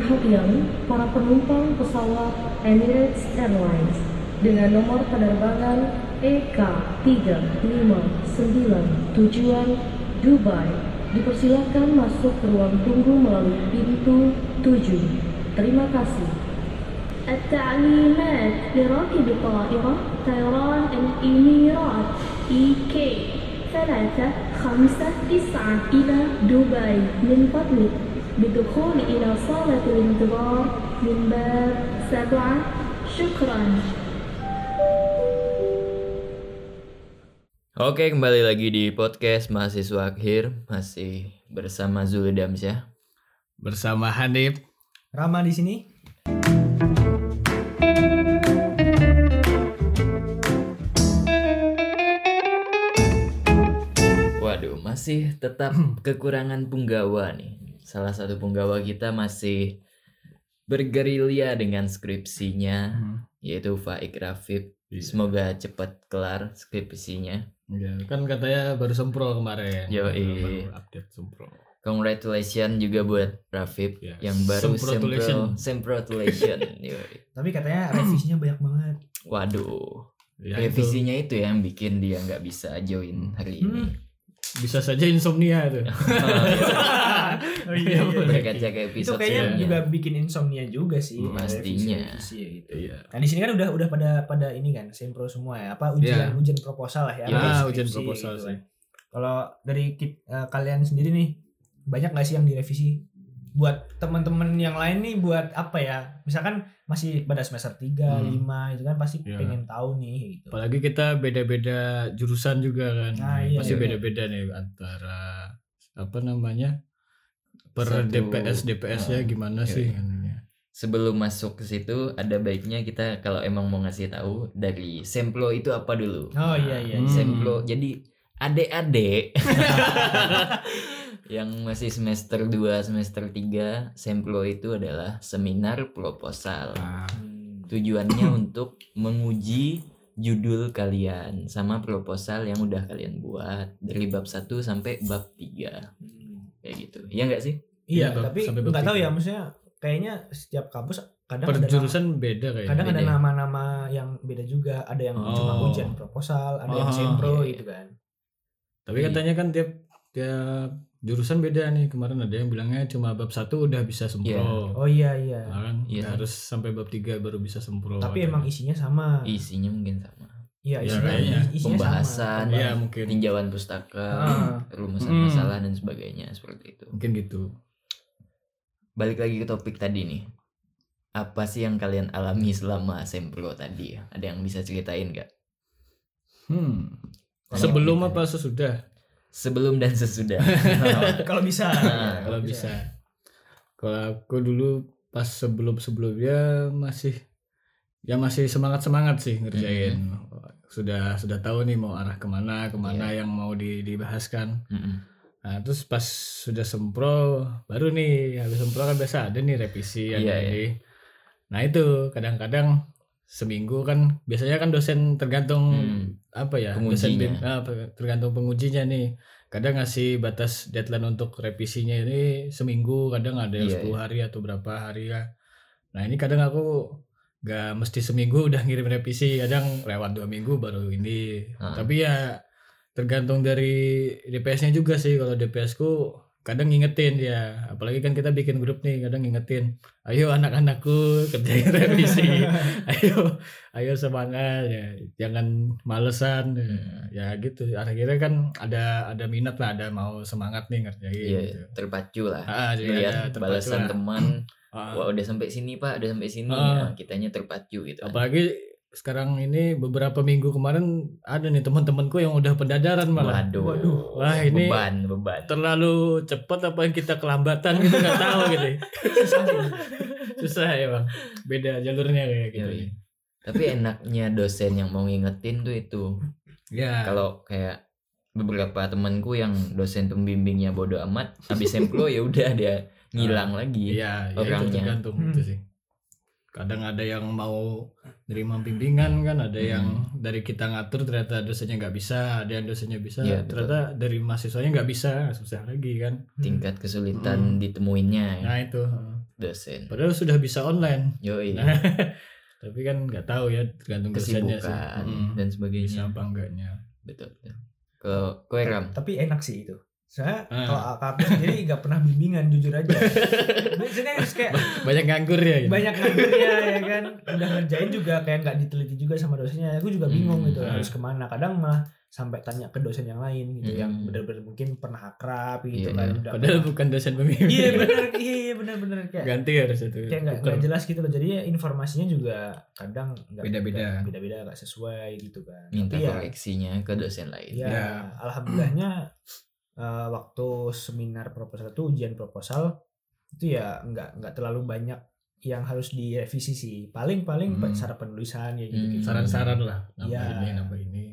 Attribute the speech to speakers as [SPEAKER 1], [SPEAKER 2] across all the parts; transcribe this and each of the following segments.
[SPEAKER 1] perhatian para penumpang pesawat Emirates Airlines dengan nomor penerbangan E EK359 tujuan Dubai dipersilakan masuk ke ruang tunggu melalui pintu 7. Terima kasih.
[SPEAKER 2] التعليمات لراكب طائرة طيران الإميرات إيك ثلاثة خمسة تسعة إلى دبي من فضلك بالدخول إلى صالة الانتظار من باب سبعة شكرا
[SPEAKER 3] Oke, kembali lagi di podcast Mahasiswa Akhir masih bersama Zul Damsyah.
[SPEAKER 4] bersama Hanif.
[SPEAKER 5] Rama di sini.
[SPEAKER 3] Waduh, masih tetap kekurangan punggawa nih. Salah satu punggawa kita masih bergerilya dengan skripsinya yaitu Faik Rafif.
[SPEAKER 4] Iya.
[SPEAKER 3] Semoga cepat kelar skripsinya.
[SPEAKER 4] Ya, kan katanya baru sempro kemarin.
[SPEAKER 3] Yoi.
[SPEAKER 4] Baru update sempro.
[SPEAKER 3] Congratulations juga buat Rafif
[SPEAKER 4] Ya,
[SPEAKER 3] yang baru sempro semprotulation. Yoi.
[SPEAKER 5] Tapi katanya revisinya banyak banget.
[SPEAKER 3] Waduh,
[SPEAKER 4] Ya, itu
[SPEAKER 3] revisinya itu yang bikin dia nggak bisa join hari ini.
[SPEAKER 4] bisa saja insomnia tuh.
[SPEAKER 5] Oh iya, iya.
[SPEAKER 3] Berkaca ke
[SPEAKER 5] Itu
[SPEAKER 3] episode
[SPEAKER 5] kayaknya
[SPEAKER 3] sebelumnya.
[SPEAKER 5] juga bikin insomnia juga sih.
[SPEAKER 3] Hmm, pastinya.
[SPEAKER 5] Revisi-revisi ya gitu.
[SPEAKER 4] Iya.
[SPEAKER 5] Nah di sini kan udah udah pada pada ini kan sempro semua ya. Apa ujian
[SPEAKER 4] Iya.
[SPEAKER 5] ujian proposal lah ya.
[SPEAKER 3] Iya,
[SPEAKER 5] apa
[SPEAKER 4] ujian proposal
[SPEAKER 5] gitu
[SPEAKER 4] sih.
[SPEAKER 5] kan. Kalau dari kit- eh, kalian sendiri nih banyak nggak sih yang direvisi? Buat teman-teman yang lain nih buat apa ya? Misalkan masih pada semester 3,
[SPEAKER 4] Hmm.
[SPEAKER 5] 5 itu kan pasti
[SPEAKER 4] Iya.
[SPEAKER 5] pengen tahu nih gitu.
[SPEAKER 4] Apalagi kita beda-beda jurusan juga kan.
[SPEAKER 5] Nah, iya,
[SPEAKER 4] Pasti
[SPEAKER 5] iya.
[SPEAKER 4] beda-beda nih antara apa namanya? Per
[SPEAKER 3] Satu-
[SPEAKER 4] DPS DPS-nya
[SPEAKER 3] Ah,
[SPEAKER 4] gimana
[SPEAKER 3] iya,
[SPEAKER 4] sih?
[SPEAKER 3] iya. Sebelum masuk ke situ ada baiknya kita kalau emang mau ngasih tahu dari Semplo itu apa dulu.
[SPEAKER 5] Oh iya iya.
[SPEAKER 4] Hmm.
[SPEAKER 3] Semplo jadi adik-adik yang masih semester 2, semester 3, Semplo itu adalah seminar proposal.
[SPEAKER 4] Ah,
[SPEAKER 5] Hmm.
[SPEAKER 3] Tujuannya untuk menguji judul kalian sama proposal yang udah kalian buat dari bab 1 sampai bab 3. Kayak gitu. Iya nggak sih?
[SPEAKER 5] Iya,
[SPEAKER 4] Bang,
[SPEAKER 5] tapi
[SPEAKER 4] sampai
[SPEAKER 5] nggak tahu
[SPEAKER 4] tiga.
[SPEAKER 5] ya maksudnya kayaknya setiap kampus kadang
[SPEAKER 4] per
[SPEAKER 5] ada nama,
[SPEAKER 4] jurusan beda kayaknya.
[SPEAKER 5] kadang ada nama-nama yang beda juga, ada yang cuma
[SPEAKER 4] Oh.
[SPEAKER 5] ujian proposal, ada yang
[SPEAKER 4] Oh,
[SPEAKER 5] sempro
[SPEAKER 3] iya, iya.
[SPEAKER 5] gitu kan.
[SPEAKER 4] Tapi katanya kan tiap tiap jurusan beda nih. Kemarin ada yang bilangnya cuma bab satu udah bisa sempro.
[SPEAKER 3] Iya.
[SPEAKER 5] Oh iya iya.
[SPEAKER 4] Nah, kan
[SPEAKER 3] Iya.
[SPEAKER 4] harus sampai bab 3 baru bisa sempro.
[SPEAKER 5] Tapi
[SPEAKER 4] katanya.
[SPEAKER 5] emang isinya sama.
[SPEAKER 3] Isinya mungkin sama.
[SPEAKER 5] Iya,
[SPEAKER 4] Iya,
[SPEAKER 5] isinya,
[SPEAKER 4] kayaknya.
[SPEAKER 5] isinya
[SPEAKER 3] Pembahasan,
[SPEAKER 5] sama.
[SPEAKER 4] Iya, mungkin.
[SPEAKER 3] tinjauan pustaka,
[SPEAKER 5] Ah.
[SPEAKER 3] rumusan
[SPEAKER 4] Hmm.
[SPEAKER 3] masalah dan sebagainya seperti itu.
[SPEAKER 4] mungkin gitu.
[SPEAKER 3] Balik lagi ke topik tadi nih. Apa sih yang kalian alami selama sempro tadi? ya? Ada yang bisa ceritain nggak?
[SPEAKER 4] Hmm. Sebelum
[SPEAKER 3] kita-
[SPEAKER 4] apa sesudah?
[SPEAKER 3] Sebelum dan sesudah.
[SPEAKER 5] Kalau bisa.
[SPEAKER 3] Nah,
[SPEAKER 4] Kalau bisa. Kalau aku dulu pas sebelum-sebelumnya masih ya masih semangat-semangat sih ngerjain. Sudah sudah tahu nih mau arah ke mana, ke mana yang mau di, dibahaskan.
[SPEAKER 3] Mm-mm.
[SPEAKER 4] Nah, terus pas sudah sempro, baru nih habis sempro kan biasa ada nih revisi ada
[SPEAKER 3] Iya,
[SPEAKER 4] ini. Nah, itu kadang-kadang seminggu kan biasanya kan dosen tergantung
[SPEAKER 3] Hmm.
[SPEAKER 4] apa ya?
[SPEAKER 3] Pengujinya.
[SPEAKER 4] Dosen ah, tergantung pengujinya nih. Kadang ngasih batas deadline untuk revisinya ini seminggu, kadang ada yang
[SPEAKER 3] Iya,
[SPEAKER 4] 10 hari atau berapa hari ya. Nah, ini kadang aku gak mesti seminggu udah ngirim revisi, kadang lewat dua minggu baru ini.
[SPEAKER 3] Ah.
[SPEAKER 4] Tapi ya tergantung dari DPS-nya juga sih. Kalau DPS ku kadang ngingetin ya, apalagi kan kita bikin grup nih, kadang ngingetin, ayo anak-anakku kerjain revisi, ayo, ayo semangat ya, jangan malesan ya, ya gitu. Akhirnya kan ada ada minat lah, ada mau semangat nih ngerjain.
[SPEAKER 3] Iya,
[SPEAKER 4] gitu.
[SPEAKER 3] terpacu lah.
[SPEAKER 4] Ah, jadi ada terpacu
[SPEAKER 3] balasan
[SPEAKER 4] lah.
[SPEAKER 3] teman,
[SPEAKER 4] Ah.
[SPEAKER 3] wah udah sampai sini pak, udah sampai sini,
[SPEAKER 4] Ah.
[SPEAKER 3] Nah, kitanya terpacu gitu.
[SPEAKER 4] Apalagi sekarang ini beberapa minggu kemarin ada nih teman-temanku yang udah pendadaran malah.
[SPEAKER 3] Waduh,
[SPEAKER 5] Waduh.
[SPEAKER 4] Wah ini
[SPEAKER 3] beban, beban.
[SPEAKER 4] terlalu cepat apa yang kita kelambatan gitu nggak tahu gitu.
[SPEAKER 5] Susah.
[SPEAKER 4] Susah ya bang. Beda jalurnya kayak gitu.
[SPEAKER 3] Yoi. Tapi enaknya dosen yang mau ngingetin tuh itu.
[SPEAKER 4] Ya.
[SPEAKER 3] Kalau kayak beberapa temanku yang dosen pembimbingnya bodoh amat, habis semplo ya udah dia ngilang lagi.
[SPEAKER 4] Iya, ya itu
[SPEAKER 3] orangnya.
[SPEAKER 4] tergantung
[SPEAKER 5] Hmm.
[SPEAKER 4] itu sih. Kadang ada yang mau nerima bimbingan kan, ada yang dari kita ngatur ternyata dosennya nggak bisa, ada yang dosennya bisa,
[SPEAKER 3] Iya, betul.
[SPEAKER 4] ternyata dari mahasiswanya nggak bisa, susah lagi kan.
[SPEAKER 3] Tingkat kesulitan
[SPEAKER 4] Hmm.
[SPEAKER 3] ditemuinnya. ya.
[SPEAKER 4] Nah itu.
[SPEAKER 3] dosen.
[SPEAKER 4] Padahal sudah bisa online.
[SPEAKER 3] Yoi.
[SPEAKER 4] Nah, tapi kan nggak tahu ya tergantung dosennya sih.
[SPEAKER 3] Kesibukan
[SPEAKER 4] Mm.
[SPEAKER 3] dan
[SPEAKER 4] Bisa
[SPEAKER 3] sebagainya.
[SPEAKER 4] apa enggaknya.
[SPEAKER 3] Betul. betul. Kalau kowe Ram,
[SPEAKER 5] Tapi enak sih itu. Saya
[SPEAKER 4] Ah.
[SPEAKER 5] kalau aku sendiri nggak pernah bimbingan jujur aja. Biasanya harus kayak
[SPEAKER 4] Banyak nganggur ya. gitu.
[SPEAKER 5] banyak nganggurnya ya kan. Udah ngerjain juga kayak nggak diteliti juga sama dosennya. Aku juga bingung
[SPEAKER 3] Hmm,
[SPEAKER 5] gitu
[SPEAKER 4] ah.
[SPEAKER 5] harus ke mana. Kadang malah sampai tanya ke dosen yang lain gitu yang
[SPEAKER 3] Hmm.
[SPEAKER 5] benar-benar mungkin pernah akrab gitu
[SPEAKER 3] Iya,
[SPEAKER 5] kan.
[SPEAKER 3] iya.
[SPEAKER 5] Udah
[SPEAKER 4] Padahal bukan dosen pembimbing.
[SPEAKER 5] Iya benar, iya iya, benar-benar kayak
[SPEAKER 4] Ganti harus itu.
[SPEAKER 5] kayak nggak jelas gitu loh. Jadi ya informasinya juga kadang nggak
[SPEAKER 4] Beda-beda.
[SPEAKER 5] beda-beda nggak sesuai gitu kan.
[SPEAKER 3] minta
[SPEAKER 5] Tapi ya,
[SPEAKER 3] koreksinya ke dosen lain.
[SPEAKER 5] ya,
[SPEAKER 4] Ya.
[SPEAKER 5] alhamdulillahnya eh, waktu seminar proposal itu ujian proposal itu ya nggak nggak terlalu banyak yang harus direvisi sih. Paling-paling
[SPEAKER 4] Hmm.
[SPEAKER 5] cara penulisan ya gitu.
[SPEAKER 3] Hmm.
[SPEAKER 4] Saran-saran lah. Nambah
[SPEAKER 5] Iya.
[SPEAKER 4] ini, nambah ini.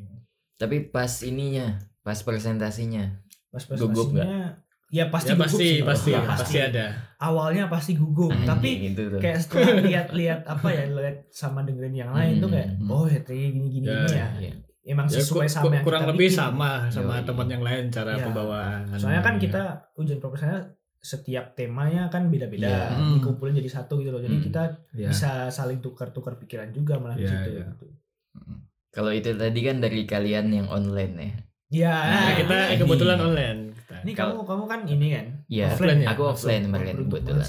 [SPEAKER 3] Tapi pas ininya, pas presentasinya,
[SPEAKER 5] Pas
[SPEAKER 3] Gugup nggak?
[SPEAKER 5] presentasinya ya pasti
[SPEAKER 4] ya
[SPEAKER 5] gugup
[SPEAKER 4] pasti,
[SPEAKER 5] sih.
[SPEAKER 4] pasti,
[SPEAKER 5] Ya,
[SPEAKER 4] pasti ada.
[SPEAKER 5] Awalnya pasti gugup, tapi
[SPEAKER 3] Anjing, itu tuh.
[SPEAKER 5] kayak setelah lihat-lihat apa ya lihat sama dengerin yang lain tuh kayak
[SPEAKER 4] Hmm.
[SPEAKER 5] oh ya ternyata gini gini
[SPEAKER 4] Ya,
[SPEAKER 5] gini ya
[SPEAKER 3] Iya.
[SPEAKER 5] Emang
[SPEAKER 4] Ya,
[SPEAKER 5] sesuai
[SPEAKER 4] ku-
[SPEAKER 5] sama yang
[SPEAKER 4] kurang
[SPEAKER 5] kita
[SPEAKER 4] lebih
[SPEAKER 5] bikin.
[SPEAKER 4] sama sama
[SPEAKER 3] Yoi.
[SPEAKER 4] teman yang lain cara
[SPEAKER 5] Ya.
[SPEAKER 4] pembawaan.
[SPEAKER 5] soalnya kan
[SPEAKER 4] Ya.
[SPEAKER 5] kita ujian proposalnya setiap temanya kan beda-beda
[SPEAKER 3] Iya.
[SPEAKER 4] Hmm.
[SPEAKER 5] dikumpulin jadi satu gitu loh jadi
[SPEAKER 3] Hmm.
[SPEAKER 5] kita
[SPEAKER 4] Ya.
[SPEAKER 5] bisa saling tukar-tukar pikiran juga malah di
[SPEAKER 4] Iya,
[SPEAKER 5] situ
[SPEAKER 4] iya.
[SPEAKER 5] gitu.
[SPEAKER 3] Kalau itu tadi kan dari kalian yang online ya.
[SPEAKER 5] ya
[SPEAKER 4] Nah, kita
[SPEAKER 5] ini-
[SPEAKER 4] kebetulan online. Kita.
[SPEAKER 5] ini kamu kamu kan ini kan
[SPEAKER 3] Iya,
[SPEAKER 4] Offline ya?
[SPEAKER 3] aku offline kemarin kebetulan.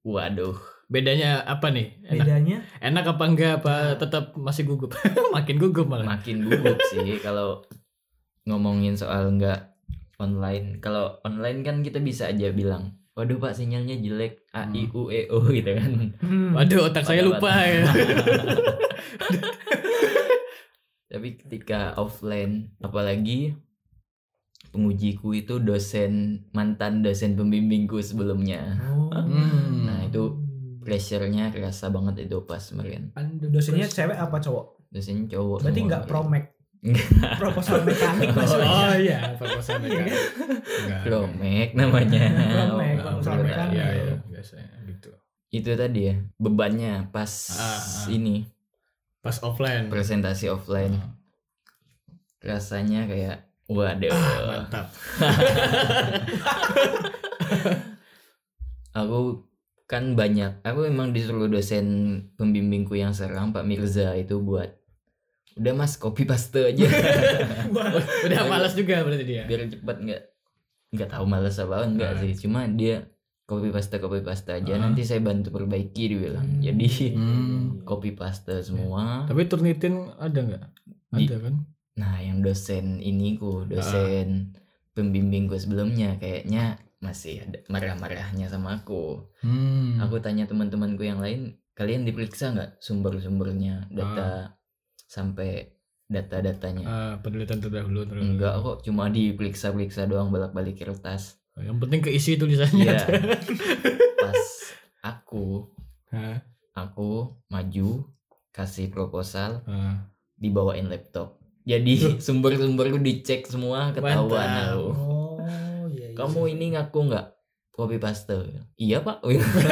[SPEAKER 3] Waduh,
[SPEAKER 4] Bedanya apa nih? Enak,
[SPEAKER 5] bedanya
[SPEAKER 4] enak apa enggak apa
[SPEAKER 5] Nah.
[SPEAKER 4] tetap masih gugup? Makin gugup malah.
[SPEAKER 3] makin gugup sih kalau ngomongin soal nggak online. Kalau online kan kita bisa aja bilang, waduh pak sinyalnya jelek, a i u e o gitu kan.
[SPEAKER 5] hmm,
[SPEAKER 4] Waduh, otak saya lupa ya.
[SPEAKER 3] Tapi ketika offline, apalagi pengujiku itu dosen mantan dosen pembimbingku sebelumnya.
[SPEAKER 5] oh.
[SPEAKER 4] Hmm.
[SPEAKER 3] Nah itu pressure-nya kerasa banget itu pas kemarin.
[SPEAKER 5] dosennya cewek apa cowok
[SPEAKER 3] Dosennya cowok.
[SPEAKER 5] berarti nggak promek proposal mekanik maksudnya
[SPEAKER 4] Oh iya, proposal mekanik. Enggak.
[SPEAKER 3] Promek namanya.
[SPEAKER 5] Promek,
[SPEAKER 3] Oh,
[SPEAKER 5] proposal mekanik.
[SPEAKER 4] Iya, iya, biasanya gitu.
[SPEAKER 3] Itu tadi ya bebannya pas
[SPEAKER 4] Ah, ah.
[SPEAKER 3] ini
[SPEAKER 4] Pas offline.
[SPEAKER 3] presentasi offline
[SPEAKER 4] Ah,
[SPEAKER 3] rasanya kayak waduh.
[SPEAKER 4] mantap.
[SPEAKER 3] Aku kan banyak. Aku emang disuruh dosen pembimbingku yang sekarang Pak Mirza itu buat udah mas copy paste aja
[SPEAKER 4] Udah malas juga berarti dia.
[SPEAKER 3] biar cepat nggak nggak tahu malas apa enggak
[SPEAKER 4] Ah.
[SPEAKER 3] sih cuma dia copy paste copy paste aja
[SPEAKER 4] Ah.
[SPEAKER 3] nanti saya bantu perbaiki dia bilang
[SPEAKER 5] Hmm.
[SPEAKER 3] jadi
[SPEAKER 4] Hmm.
[SPEAKER 3] copy paste semua
[SPEAKER 4] Tapi Turnitin ada nggak? Ada kan?
[SPEAKER 3] nah yang dosen ini ku dosen pembimbingku sebelumnya kayaknya masih ada marah-marahnya sama aku
[SPEAKER 4] Hmm.
[SPEAKER 3] aku tanya teman-temanku yang lain kalian diperiksa nggak sumber-sumbernya data sampai data-datanya
[SPEAKER 4] Ah, penelitian terdahulu terus.
[SPEAKER 3] enggak kok cuma diperiksa-periksa doang bolak-balik kertas
[SPEAKER 4] Yang penting keisi tulisannya.
[SPEAKER 3] Iya. pas aku aku maju kasih proposal
[SPEAKER 4] Ah.
[SPEAKER 3] dibawain laptop jadi sumber-sumberku dicek semua ketahuan aku
[SPEAKER 5] oh.
[SPEAKER 3] Kamu ini ngaku nggak copy paste iya pak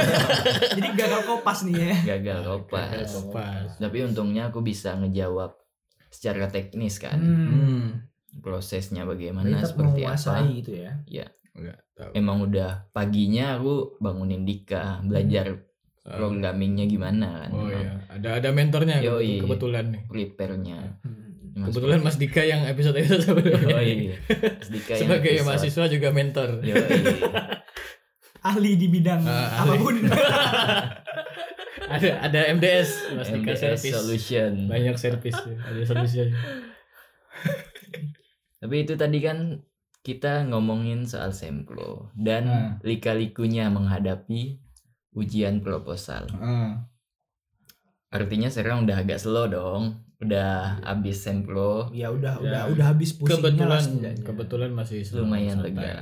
[SPEAKER 5] jadi gagal kopas nih ya
[SPEAKER 3] gagal kopas
[SPEAKER 4] Pas.
[SPEAKER 3] tapi untungnya aku bisa ngejawab secara teknis kan
[SPEAKER 5] hmm.
[SPEAKER 4] Hmm.
[SPEAKER 3] prosesnya bagaimana
[SPEAKER 5] tetap
[SPEAKER 3] seperti apa
[SPEAKER 5] gitu ya
[SPEAKER 4] Enggak tahu.
[SPEAKER 3] emang udah paginya aku bangunin Dika belajar
[SPEAKER 4] Ah.
[SPEAKER 3] programmingnya gimana kan
[SPEAKER 4] Oh
[SPEAKER 3] Emang
[SPEAKER 4] iya, ada ada mentornya
[SPEAKER 3] Yoi.
[SPEAKER 4] kebetulan nih.
[SPEAKER 3] prepare-nya
[SPEAKER 5] Hmm.
[SPEAKER 3] Emang
[SPEAKER 4] Kebetulan Mas Dika yang episode sebelumnya.
[SPEAKER 3] Oh iya. Mas Dika yang
[SPEAKER 4] Sebagai
[SPEAKER 3] episode.
[SPEAKER 4] mahasiswa juga mentor.
[SPEAKER 3] Yoi.
[SPEAKER 5] ahli di bidang
[SPEAKER 4] Ah, ahli.
[SPEAKER 5] apa pun
[SPEAKER 4] ada ada MDS Mas Dika
[SPEAKER 3] MDS
[SPEAKER 4] service.
[SPEAKER 3] solution.
[SPEAKER 4] Banyak service ya. Ada solusinya.
[SPEAKER 3] Tapi itu tadi kan kita ngomongin soal sempro dan
[SPEAKER 4] Hmm.
[SPEAKER 3] lika-likunya menghadapi ujian proposal. Artinya sekarang udah agak slow dong. Udah habis sempro,
[SPEAKER 5] ya udah
[SPEAKER 4] Ya.
[SPEAKER 5] udah udah habis pusingnya lah
[SPEAKER 4] Kebetulan kebetulan masih
[SPEAKER 3] lumayan
[SPEAKER 4] santai.
[SPEAKER 3] lega.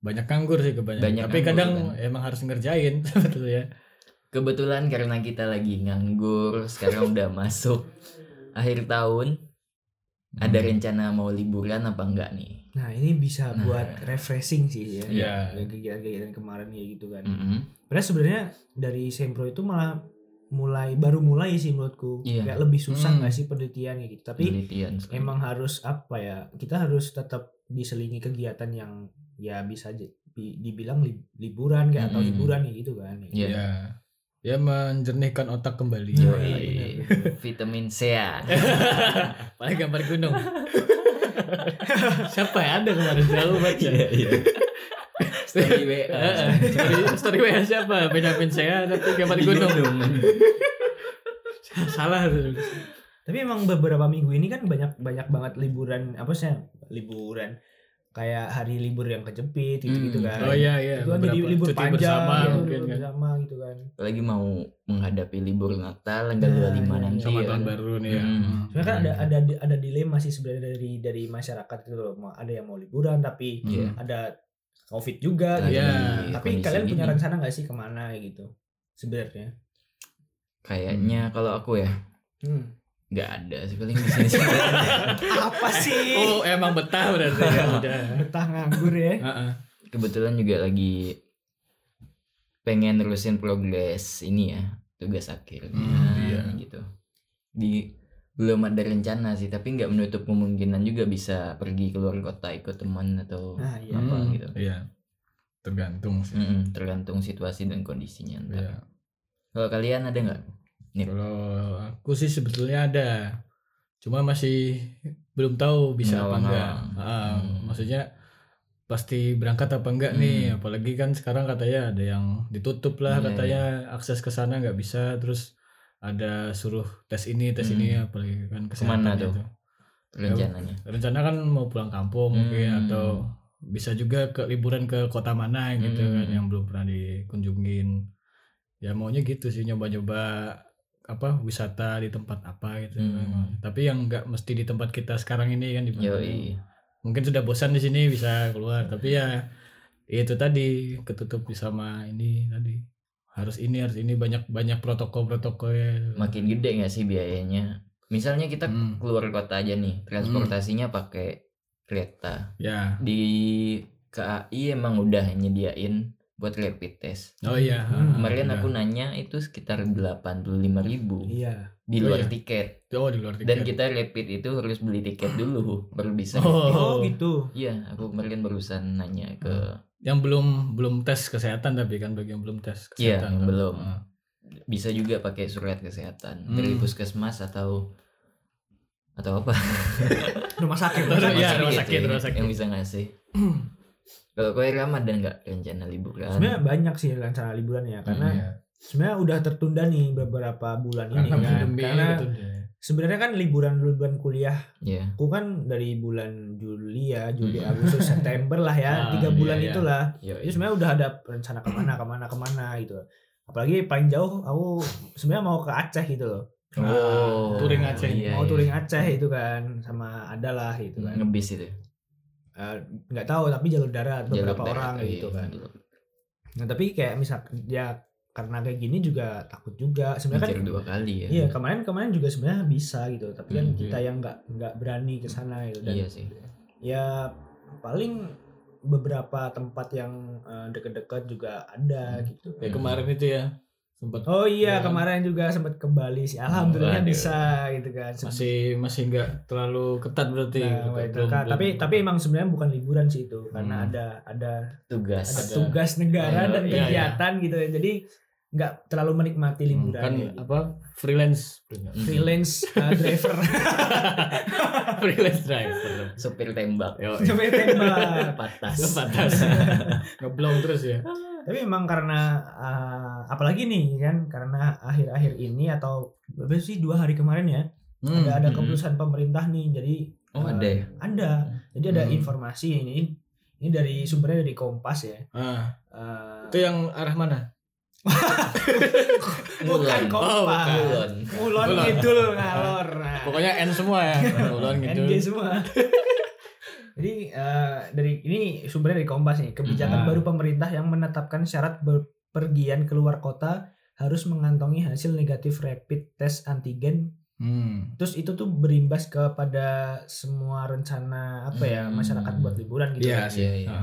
[SPEAKER 4] Banyak nganggur sih kebanyakan.
[SPEAKER 3] Banyak
[SPEAKER 4] Tapi
[SPEAKER 3] nganggur
[SPEAKER 4] kadang
[SPEAKER 3] kan.
[SPEAKER 4] emang harus ngerjain sebetulnya.
[SPEAKER 3] Kebetulan karena kita lagi nganggur, sekarang udah masuk akhir tahun. Ada
[SPEAKER 4] Hmm.
[SPEAKER 3] rencana mau liburan apa enggak nih?
[SPEAKER 5] nah ini bisa
[SPEAKER 3] Nah.
[SPEAKER 5] buat refreshing sih ya
[SPEAKER 4] Iya.
[SPEAKER 5] Dari kegiatan-kegiatan kemarin ya gitu kan
[SPEAKER 3] Mm-mm.
[SPEAKER 5] Padahal sebenarnya dari sempro itu malah mulai baru mulai sih menurutku
[SPEAKER 3] Iya.
[SPEAKER 5] kayak lebih susah
[SPEAKER 4] Hmm.
[SPEAKER 5] nggak sih penelitian kayak gitu tapi
[SPEAKER 3] Penelitian sekali.
[SPEAKER 5] emang harus apa ya kita harus tetap diselingi kegiatan yang ya bisa dibilang li- liburan kayak atau
[SPEAKER 3] Mm-mm.
[SPEAKER 5] hiburan kayak gitu kan.
[SPEAKER 3] Iya.
[SPEAKER 4] Ya. Ya menjernihkan otak kembali.
[SPEAKER 5] Nah,
[SPEAKER 3] Yoi.
[SPEAKER 5] iya, benar,
[SPEAKER 3] vitamin C ya
[SPEAKER 4] Paling gambar gunung. Siapa ya ada kemarin jauh baca.
[SPEAKER 3] iya story WA
[SPEAKER 4] story, story WA siapa? Benyamin saya tapi gambar gunung. Salah tuh.
[SPEAKER 5] Tapi emang beberapa minggu ini kan banyak banyak banget liburan apa sih liburan kayak hari libur yang kejepit gitu-gitu
[SPEAKER 3] Hmm.
[SPEAKER 5] kan.
[SPEAKER 4] Oh iya iya.
[SPEAKER 5] Itu kan jadi libur
[SPEAKER 4] cuti
[SPEAKER 5] panjang
[SPEAKER 4] bersama
[SPEAKER 5] gitu,
[SPEAKER 4] mungkin
[SPEAKER 5] libur
[SPEAKER 4] kan.
[SPEAKER 5] bersama gitu kan.
[SPEAKER 3] apalagi mau menghadapi libur Natal tanggal
[SPEAKER 5] Nah,
[SPEAKER 3] 25
[SPEAKER 5] iya.
[SPEAKER 3] nanti
[SPEAKER 4] Sama
[SPEAKER 3] ya
[SPEAKER 4] tahun
[SPEAKER 3] kan.
[SPEAKER 4] baru nih ya.
[SPEAKER 3] Hmm.
[SPEAKER 5] Sebenarnya kan ada ada ada dilema sih sebenarnya dari dari masyarakat itu loh. Ada yang mau liburan tapi
[SPEAKER 3] Iya.
[SPEAKER 5] ada covid juga
[SPEAKER 3] Lagi
[SPEAKER 5] gitu.
[SPEAKER 4] Iya.
[SPEAKER 5] Tapi
[SPEAKER 3] kondisi
[SPEAKER 5] kalian punya rencana nggak sih ke mana gitu? Sebenarnya.
[SPEAKER 3] kayaknya kalau aku ya
[SPEAKER 5] Hmm.
[SPEAKER 3] nggak ada sih paling di sini
[SPEAKER 5] Apa sih?
[SPEAKER 4] Oh emang betah berarti ya udah.
[SPEAKER 5] Betah nganggur ya.
[SPEAKER 4] Heeh.
[SPEAKER 3] kebetulan juga lagi pengen nerusin progres ini ya tugas akhirnya
[SPEAKER 4] Hmm, iya.
[SPEAKER 3] gitu di belum ada rencana sih tapi nggak menutup kemungkinan juga bisa pergi keluar kota ikut teman atau
[SPEAKER 5] Nah, iya.
[SPEAKER 3] apa
[SPEAKER 4] Hmm,
[SPEAKER 3] gitu
[SPEAKER 4] Iya. Tergantung sih.
[SPEAKER 3] Mm-mm, tergantung situasi dan kondisinya.
[SPEAKER 4] Iya.
[SPEAKER 3] kalau kalian ada nggak Nih.
[SPEAKER 4] Kalau aku sih sebetulnya ada. Cuma masih belum tahu bisa apa enggak. Ah,
[SPEAKER 3] Hmm.
[SPEAKER 4] Maksudnya pasti berangkat apa enggak nih?
[SPEAKER 3] Hmm.
[SPEAKER 4] Apalagi kan sekarang katanya ada yang ditutup lah
[SPEAKER 3] Iya,
[SPEAKER 4] katanya akses ke sana nggak bisa terus ada suruh tes ini tes
[SPEAKER 3] Hmm.
[SPEAKER 4] ini apalagi kan Ke
[SPEAKER 3] mana tuh?
[SPEAKER 4] gitu.
[SPEAKER 3] rencananya
[SPEAKER 4] Rencana kan mau pulang kampung mungkin
[SPEAKER 3] Hmm.
[SPEAKER 4] atau bisa juga ke liburan ke kota mana gitu
[SPEAKER 3] Hmm.
[SPEAKER 4] kan yang belum pernah dikunjungin. Ya maunya gitu sih nyoba-nyoba apa wisata di tempat apa gitu.
[SPEAKER 3] Hmm.
[SPEAKER 4] Tapi yang nggak mesti di tempat kita sekarang ini kan di. Mungkin sudah bosan di sini bisa keluar, tapi ya itu tadi ketutup sama ini tadi harus ini harus ini banyak banyak protokol-protokolnya.
[SPEAKER 3] makin gede nggak sih biayanya misalnya kita
[SPEAKER 4] Hmm.
[SPEAKER 3] keluar kota aja nih transportasinya pakai kereta
[SPEAKER 4] Ya.
[SPEAKER 3] di KAI emang udah nyediain buat rapid test
[SPEAKER 4] Oh iya.
[SPEAKER 5] Hmm.
[SPEAKER 3] kemarin
[SPEAKER 4] Udah.
[SPEAKER 3] aku nanya itu sekitar 85.000 ribu
[SPEAKER 5] Iya.
[SPEAKER 3] di
[SPEAKER 4] Oh,
[SPEAKER 3] luar
[SPEAKER 4] iya.
[SPEAKER 3] tiket
[SPEAKER 4] Oh di luar tiket.
[SPEAKER 3] dan kita rapid itu harus beli tiket dulu baru bisa
[SPEAKER 5] Oh,
[SPEAKER 4] Oh,
[SPEAKER 5] gitu.
[SPEAKER 3] iya aku kemarin barusan nanya ke
[SPEAKER 4] yang belum belum tes kesehatan tapi kan bagi yang belum tes
[SPEAKER 3] Iya,
[SPEAKER 4] kesehatan
[SPEAKER 3] yang
[SPEAKER 4] kan.
[SPEAKER 3] belum. Bisa juga pakai surat kesehatan
[SPEAKER 4] Hmm.
[SPEAKER 3] dari puskesmas atau atau apa
[SPEAKER 5] Rumah sakit.
[SPEAKER 4] Rumah Iya,
[SPEAKER 5] sakit.
[SPEAKER 4] rumah sakit,
[SPEAKER 3] ya,
[SPEAKER 4] rumah sakit.
[SPEAKER 3] yang bisa ngasih kalau kau Ramadan nggak rencana liburan
[SPEAKER 5] Sebenarnya banyak sih rencana liburan ya karena
[SPEAKER 4] Iya.
[SPEAKER 5] sebenarnya udah tertunda nih beberapa bulan ini
[SPEAKER 4] Karena
[SPEAKER 5] kan.
[SPEAKER 4] pandemi
[SPEAKER 5] Karena
[SPEAKER 4] gitu.
[SPEAKER 5] Sebenarnya kan liburan-liburan kuliah
[SPEAKER 3] ya
[SPEAKER 5] aku kan dari bulan Juli ya, Juli,
[SPEAKER 3] Hmm.
[SPEAKER 5] Agustus, September lah ya,
[SPEAKER 4] Ah,
[SPEAKER 5] tiga
[SPEAKER 4] iya,
[SPEAKER 5] bulan
[SPEAKER 4] iya.
[SPEAKER 5] itulah.
[SPEAKER 3] yo
[SPEAKER 5] Jadi sebenarnya udah ada rencana ke mana, ke mana, ke mana gitu. Apalagi paling jauh aku sebenarnya mau ke Aceh gitu loh.
[SPEAKER 3] oh
[SPEAKER 4] touring Aceh.
[SPEAKER 3] iya,
[SPEAKER 5] mau
[SPEAKER 3] iya.
[SPEAKER 5] touring Aceh itu kan sama adalah gitu kan.
[SPEAKER 3] ngebis itu
[SPEAKER 5] Eh, nggak tahu tapi jalur darat
[SPEAKER 3] Jalur
[SPEAKER 5] beberapa
[SPEAKER 3] darat,
[SPEAKER 5] orang
[SPEAKER 3] oh,
[SPEAKER 5] gitu
[SPEAKER 3] iya,
[SPEAKER 5] kan. Nah, tapi kayak misal ya karena kayak gini juga takut juga. Sebenarnya kan
[SPEAKER 3] dua kali ya
[SPEAKER 5] Iya kemarin kemarin juga sebenarnya bisa gitu, tapi kan
[SPEAKER 3] Hmm,
[SPEAKER 5] kita yang nggak nggak berani ke sana gitu dan
[SPEAKER 3] iya sih
[SPEAKER 5] ya paling beberapa tempat yang eh, deket-deket juga ada
[SPEAKER 3] Hmm.
[SPEAKER 5] gitu.
[SPEAKER 4] Kayak kemarin itu ya sempat
[SPEAKER 5] Oh iya
[SPEAKER 4] Ya.
[SPEAKER 5] kemarin juga sempat ke Bali sih, alhamdulillah bisa gitu kan.
[SPEAKER 4] masih masih nggak terlalu ketat berarti.
[SPEAKER 5] Nah,
[SPEAKER 4] Belum-
[SPEAKER 5] itu
[SPEAKER 4] belum-
[SPEAKER 5] kan. tapi
[SPEAKER 4] belum-
[SPEAKER 5] tapi emang sebenarnya bukan liburan sih itu karena
[SPEAKER 4] Hmm.
[SPEAKER 5] ada ada
[SPEAKER 3] tugas
[SPEAKER 5] ada
[SPEAKER 4] Ada.
[SPEAKER 5] tugas negara
[SPEAKER 3] Oh,
[SPEAKER 5] dan
[SPEAKER 4] iya, iya.
[SPEAKER 5] kegiatan gitu ya. Jadi nggak terlalu menikmati
[SPEAKER 4] Hmm,
[SPEAKER 5] liburan
[SPEAKER 4] kan
[SPEAKER 5] ya, gitu.
[SPEAKER 4] apa freelance
[SPEAKER 5] freelance uh, driver
[SPEAKER 4] freelance driver.
[SPEAKER 3] supir tembak
[SPEAKER 4] Yo,
[SPEAKER 5] sampai tembak.
[SPEAKER 3] patas
[SPEAKER 4] batas ngeblong terus ya.
[SPEAKER 5] Tapi memang karena uh, apalagi nih kan karena akhir-akhir ini atau berapa sih dua hari kemarin ya
[SPEAKER 4] Hmm,
[SPEAKER 5] ada ada
[SPEAKER 3] hmm.
[SPEAKER 5] keputusan pemerintah nih jadi
[SPEAKER 3] oh
[SPEAKER 5] uh,
[SPEAKER 3] ada ya
[SPEAKER 5] ada jadi ada
[SPEAKER 4] Hmm.
[SPEAKER 5] informasi ini ini dari sumbernya dari Kompas ya
[SPEAKER 4] Ah,
[SPEAKER 5] Uh,
[SPEAKER 4] itu yang arah mana?
[SPEAKER 5] bukan
[SPEAKER 3] Mulan.
[SPEAKER 5] Kompas
[SPEAKER 4] Oh.
[SPEAKER 3] Mulon.
[SPEAKER 5] Mulon
[SPEAKER 4] Mulon.
[SPEAKER 5] Kidul ngalor nah,
[SPEAKER 4] Pokoknya N semua ya. Ulon gitu.
[SPEAKER 5] NG semua jadi uh, dari ini sumbernya dari Kompas nih kebijakan
[SPEAKER 4] Hmm.
[SPEAKER 5] baru pemerintah yang menetapkan syarat berpergian keluar kota harus mengantongi hasil negatif rapid test antigen
[SPEAKER 4] Hmm.
[SPEAKER 5] Terus itu tuh berimbas kepada semua rencana apa ya
[SPEAKER 3] Hmm.
[SPEAKER 5] masyarakat buat liburan gitu.
[SPEAKER 4] Iya
[SPEAKER 5] kan.
[SPEAKER 4] sih.
[SPEAKER 3] Iya, iya.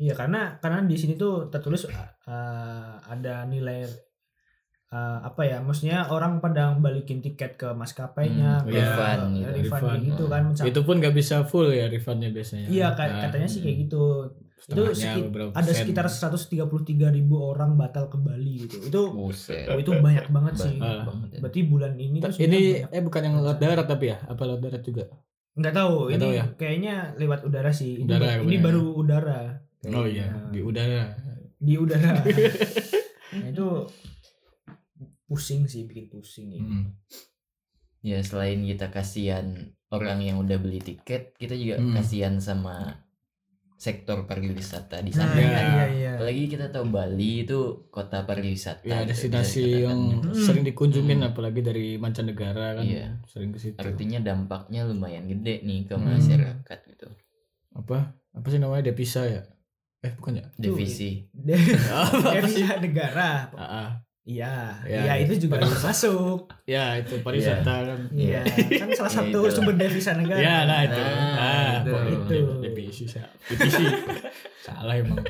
[SPEAKER 4] Ah.
[SPEAKER 5] Iya karena karena di sini tuh tertulis uh, ada nilai uh, apa ya maksudnya orang pada balikin tiket ke maskapainya,
[SPEAKER 4] Hmm,
[SPEAKER 5] ke-
[SPEAKER 3] refund
[SPEAKER 5] ya,
[SPEAKER 3] gitu.
[SPEAKER 5] refund
[SPEAKER 4] Refund.
[SPEAKER 5] gitu kan. menca-
[SPEAKER 4] Itu pun nggak bisa full ya refundnya biasanya.
[SPEAKER 5] Iya
[SPEAKER 4] Nah,
[SPEAKER 5] katanya sih kayak
[SPEAKER 3] hmm.
[SPEAKER 5] gitu. itu
[SPEAKER 4] Setengahnya
[SPEAKER 5] seki-
[SPEAKER 4] beberapa
[SPEAKER 5] ada sekitar 133 ribu orang batal ke Bali gitu itu
[SPEAKER 3] Buset.
[SPEAKER 5] oh, itu banyak banget sih
[SPEAKER 4] Ah.
[SPEAKER 3] ya.
[SPEAKER 5] berarti bulan ini tuh
[SPEAKER 4] ini eh bukan yang lewat darat tapi ya apa lewat darat juga
[SPEAKER 5] nggak tahu
[SPEAKER 4] Nggak
[SPEAKER 5] ini
[SPEAKER 4] tahu ya?
[SPEAKER 5] kayaknya lewat udara sih ini,
[SPEAKER 4] Udara ya,
[SPEAKER 5] ini
[SPEAKER 4] bener.
[SPEAKER 5] baru udara
[SPEAKER 4] oh iya
[SPEAKER 5] Nah,
[SPEAKER 4] di udara
[SPEAKER 5] di udara nah, itu pusing sih bikin pusing ya.
[SPEAKER 4] Hmm.
[SPEAKER 3] Ya selain kita kasihan orang yang udah beli tiket, kita juga
[SPEAKER 4] Hmm.
[SPEAKER 3] kasihan sama sektor pariwisata di
[SPEAKER 5] nah
[SPEAKER 3] sana.
[SPEAKER 4] Ya.
[SPEAKER 5] iya iya iya
[SPEAKER 3] Apalagi kita tahu Bali itu kota pariwisata.
[SPEAKER 4] ya
[SPEAKER 3] gitu,
[SPEAKER 4] destinasi yang
[SPEAKER 3] dikatakan.
[SPEAKER 5] Hmm.
[SPEAKER 4] sering dikunjungin
[SPEAKER 3] Hmm.
[SPEAKER 4] apalagi dari mancanegara kan
[SPEAKER 3] Iya.
[SPEAKER 4] sering ke situ
[SPEAKER 3] artinya dampaknya lumayan gede nih ke
[SPEAKER 4] Hmm.
[SPEAKER 3] masyarakat gitu.
[SPEAKER 4] apa apa sih namanya devisa ya eh bukan ya
[SPEAKER 3] Divisi.
[SPEAKER 5] devisa negara
[SPEAKER 4] Ah, ah.
[SPEAKER 5] iya
[SPEAKER 4] Ya,
[SPEAKER 5] iya
[SPEAKER 4] ya.
[SPEAKER 5] itu juga masuk
[SPEAKER 4] ya itu pariwisata kan
[SPEAKER 5] iya kan salah
[SPEAKER 3] Ya,
[SPEAKER 5] satu
[SPEAKER 3] itulah.
[SPEAKER 5] sumber devisa negara
[SPEAKER 4] ya lah itu
[SPEAKER 3] Nah,
[SPEAKER 4] ah
[SPEAKER 3] itu.
[SPEAKER 5] Itu.
[SPEAKER 4] devisi devisi salah emang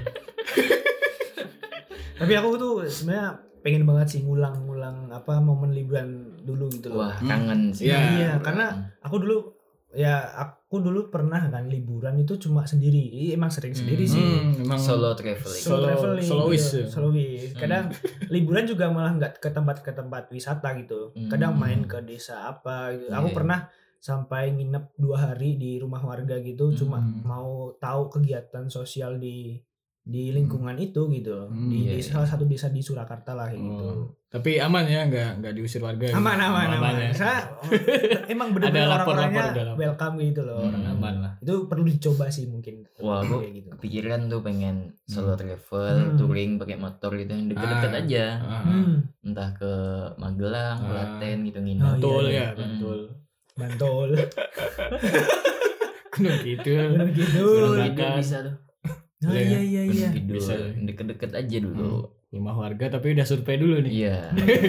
[SPEAKER 5] tapi aku tuh sebenarnya pengen banget sih ngulang-ngulang apa momen liburan dulu gitu loh
[SPEAKER 3] Wah,
[SPEAKER 4] Hmm.
[SPEAKER 3] kangen sih.
[SPEAKER 4] Iya.
[SPEAKER 5] Iya, karena aku dulu ya aku dulu pernah kan liburan itu cuma sendiri Iya, emang sering sendiri
[SPEAKER 3] Hmm.
[SPEAKER 5] sih
[SPEAKER 4] Hmm, emang
[SPEAKER 3] solo traveling.
[SPEAKER 4] Solo-
[SPEAKER 5] traveling
[SPEAKER 4] solois
[SPEAKER 5] gitu.
[SPEAKER 4] ya?
[SPEAKER 5] solois
[SPEAKER 3] Hmm.
[SPEAKER 5] kadang liburan juga malah nggak ke tempat ke tempat wisata gitu kadang
[SPEAKER 3] Hmm.
[SPEAKER 5] main ke desa apa gitu aku
[SPEAKER 3] Iya.
[SPEAKER 5] pernah sampai nginep dua hari di rumah warga gitu cuma
[SPEAKER 4] Hmm.
[SPEAKER 5] mau tahu kegiatan sosial di di lingkungan itu gitu
[SPEAKER 4] Hmm,
[SPEAKER 5] di,
[SPEAKER 3] iya,
[SPEAKER 5] di
[SPEAKER 3] iya.
[SPEAKER 5] salah satu desa di Surakarta lah gitu
[SPEAKER 4] Oh. Tapi aman ya nggak nggak diusir warga gitu?
[SPEAKER 5] aman aman aman,
[SPEAKER 4] ya.
[SPEAKER 5] Saya emang
[SPEAKER 4] lapor,
[SPEAKER 5] orang-orangnya welcome gitu loh
[SPEAKER 3] Hmm.
[SPEAKER 5] orang
[SPEAKER 4] aman lah
[SPEAKER 5] itu perlu dicoba sih mungkin
[SPEAKER 3] Wah,
[SPEAKER 5] Kayak gitu
[SPEAKER 3] kepikiran tuh pengen solo travel,
[SPEAKER 5] Hmm.
[SPEAKER 3] touring pakai motor gitu yang deket-deket
[SPEAKER 4] Ah.
[SPEAKER 3] aja.
[SPEAKER 4] Ah,
[SPEAKER 5] hmm.
[SPEAKER 3] Entah ke Magelang,
[SPEAKER 4] Ah.
[SPEAKER 3] Klaten gitu
[SPEAKER 5] Oh,
[SPEAKER 3] nginep.
[SPEAKER 5] iya,
[SPEAKER 4] betul
[SPEAKER 5] iya.
[SPEAKER 4] ya
[SPEAKER 3] Hmm.
[SPEAKER 4] betul
[SPEAKER 5] Bantol
[SPEAKER 4] gunung gitu
[SPEAKER 5] Gunung Kidul
[SPEAKER 3] Gunung
[SPEAKER 4] Gunung
[SPEAKER 3] Kidul
[SPEAKER 4] Bakar.
[SPEAKER 3] bisa tuh.
[SPEAKER 5] oh, iya
[SPEAKER 4] ya?
[SPEAKER 5] iya iya.
[SPEAKER 4] Bisa.
[SPEAKER 3] Deket-deket aja dulu.
[SPEAKER 4] Rumah warga tapi udah survei dulu nih
[SPEAKER 3] Iya.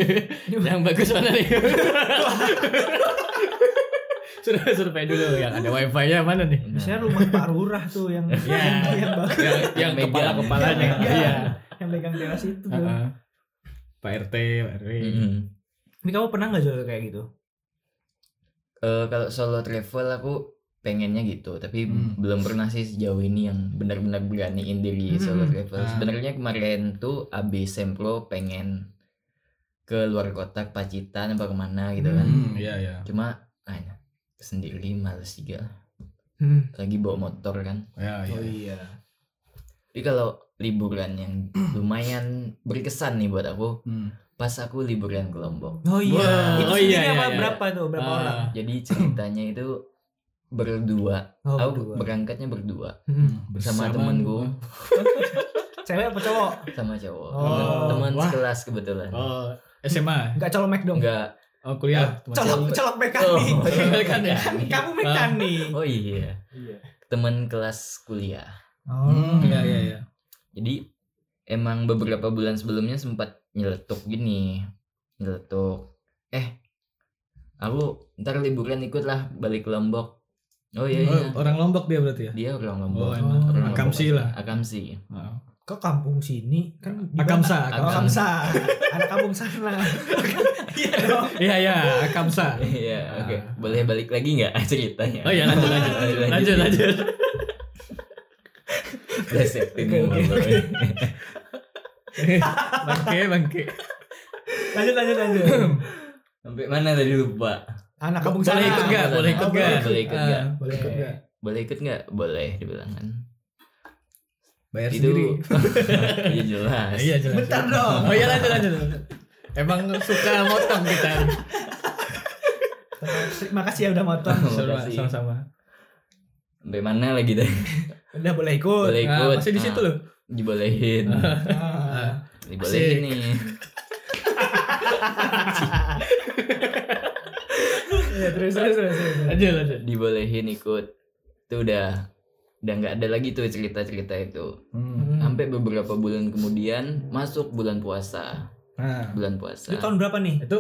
[SPEAKER 4] yang bagus mana nih sudah survei dulu yang ada wifi nya mana nih
[SPEAKER 5] Biasanya rumah Pak Lurah tuh yang
[SPEAKER 4] Iya.
[SPEAKER 5] yang bagus
[SPEAKER 4] yang yang
[SPEAKER 3] Megang.
[SPEAKER 4] kepala kepalanya
[SPEAKER 5] Yang megang.
[SPEAKER 4] iya
[SPEAKER 5] yang pegang teras itu tuh.
[SPEAKER 4] Heeh. Pak RT Pak RW
[SPEAKER 3] Mm-mm.
[SPEAKER 5] Tapi kamu pernah nggak jual kayak gitu?
[SPEAKER 3] Eh, kalau solo travel aku pengennya gitu, tapi
[SPEAKER 4] Hmm.
[SPEAKER 3] belum pernah sih sejauh ini yang benar-benar beraniin diri
[SPEAKER 5] Hmm.
[SPEAKER 3] solo travel.
[SPEAKER 4] Ah.
[SPEAKER 3] Sebenarnya kemarin tuh AB Sempro pengen ke luar kota ke Pacitan apa ke mana gitu kan.
[SPEAKER 4] hmm iya iya
[SPEAKER 3] Cuma ah, sendiri males juga.
[SPEAKER 5] Hmm.
[SPEAKER 3] Lagi bawa motor kan.
[SPEAKER 4] ya iya
[SPEAKER 5] Oh iya.
[SPEAKER 3] Tapi kalau liburan yang lumayan berkesan nih buat aku,
[SPEAKER 4] Hmm.
[SPEAKER 3] pas aku liburan ke Lombok.
[SPEAKER 5] Oh iya.
[SPEAKER 4] Wah.
[SPEAKER 5] Itu
[SPEAKER 4] Oh, iya,
[SPEAKER 5] apa
[SPEAKER 4] iya,
[SPEAKER 5] berapa tuh? Berapa
[SPEAKER 4] Ah.
[SPEAKER 5] orang?
[SPEAKER 3] Jadi ceritanya itu berdua.
[SPEAKER 5] Oh,
[SPEAKER 3] aku
[SPEAKER 5] berdua.
[SPEAKER 3] berangkatnya berdua
[SPEAKER 5] Hmm.
[SPEAKER 3] sama
[SPEAKER 4] Bersama-
[SPEAKER 3] temenku,
[SPEAKER 5] Cewek apa cowok?
[SPEAKER 3] sama cowok.
[SPEAKER 5] Oh,
[SPEAKER 3] teman sekelas kebetulan.
[SPEAKER 4] oh SMA
[SPEAKER 5] Enggak colomek dong.
[SPEAKER 3] Enggak.
[SPEAKER 4] oh kuliah teman
[SPEAKER 5] Colok colok
[SPEAKER 3] Oh,
[SPEAKER 5] mekanik.
[SPEAKER 3] colok
[SPEAKER 4] mekanik.
[SPEAKER 5] Kan Kamu mekanik.
[SPEAKER 3] Oh iya.
[SPEAKER 5] Iya.
[SPEAKER 3] Teman kelas kuliah.
[SPEAKER 5] Oh.
[SPEAKER 4] hmm iya iya iya
[SPEAKER 3] Jadi emang beberapa bulan sebelumnya sempat nyeletuk gini. Nyeletuk. Eh, aku ntar liburan ikut lah balik ke Lombok. Oh iya iya.
[SPEAKER 4] Oh, orang Lombok dia berarti ya
[SPEAKER 3] Dia orang Lombok.
[SPEAKER 4] Oh, emang.
[SPEAKER 3] Orang
[SPEAKER 4] Akamsi
[SPEAKER 3] Lombok.
[SPEAKER 4] lah.
[SPEAKER 3] Akamsi.
[SPEAKER 4] Oh.
[SPEAKER 5] Ke kampung sini kan di
[SPEAKER 4] Akamsa.
[SPEAKER 5] Oh,
[SPEAKER 3] Akamsa.
[SPEAKER 5] Akamsa. Ada kampung sana. Iya dong.
[SPEAKER 4] iya iya Akamsa
[SPEAKER 3] Iya,
[SPEAKER 4] Ah.
[SPEAKER 3] oke. Boleh balik lagi nggak ceritanya?
[SPEAKER 4] oh iya lanjut lanjut lanjut lanjut
[SPEAKER 3] Plesetin
[SPEAKER 5] Oke, oke,
[SPEAKER 3] mulu.
[SPEAKER 5] oke.
[SPEAKER 4] bangke bangke
[SPEAKER 5] Lanjut lanjut lanjut.
[SPEAKER 3] Sampai mana tadi lupa?
[SPEAKER 5] Anak kampung
[SPEAKER 4] boleh
[SPEAKER 5] sana.
[SPEAKER 4] ikut nggak
[SPEAKER 3] Boleh,
[SPEAKER 4] boleh ikut
[SPEAKER 5] boleh,
[SPEAKER 4] nggak
[SPEAKER 3] boleh ikut
[SPEAKER 4] Ah,
[SPEAKER 3] nggak?
[SPEAKER 4] boleh ikut nggak
[SPEAKER 3] Boleh ikut nggak? Boleh dibilang kan.
[SPEAKER 4] bayar
[SPEAKER 3] Itu
[SPEAKER 4] sendiri
[SPEAKER 3] Iya jelas.
[SPEAKER 4] iya jelas
[SPEAKER 5] Bentar dong.
[SPEAKER 4] oh iya lanjut lanjut emang suka motong kita
[SPEAKER 5] Terima kasih ya udah motong.
[SPEAKER 3] Terima
[SPEAKER 4] sama
[SPEAKER 3] kasih.
[SPEAKER 4] sama
[SPEAKER 3] Sampai mana lagi tadi?
[SPEAKER 5] Udah boleh ikut.
[SPEAKER 3] Boleh
[SPEAKER 4] Nah,
[SPEAKER 3] ikut.
[SPEAKER 4] masih di situ
[SPEAKER 3] Ah,
[SPEAKER 4] loh
[SPEAKER 3] Dibolehin.
[SPEAKER 5] Ah.
[SPEAKER 3] Dibolehin nih.
[SPEAKER 5] Terus terus terus. terus.
[SPEAKER 4] lanjut lanjut
[SPEAKER 3] Dibolehin ikut. Itu udah udah nggak ada lagi tuh cerita-cerita itu.
[SPEAKER 4] Hmm.
[SPEAKER 3] Sampai beberapa bulan kemudian masuk bulan puasa.
[SPEAKER 4] nah
[SPEAKER 3] Bulan puasa.
[SPEAKER 5] Itu tahun berapa nih?
[SPEAKER 4] itu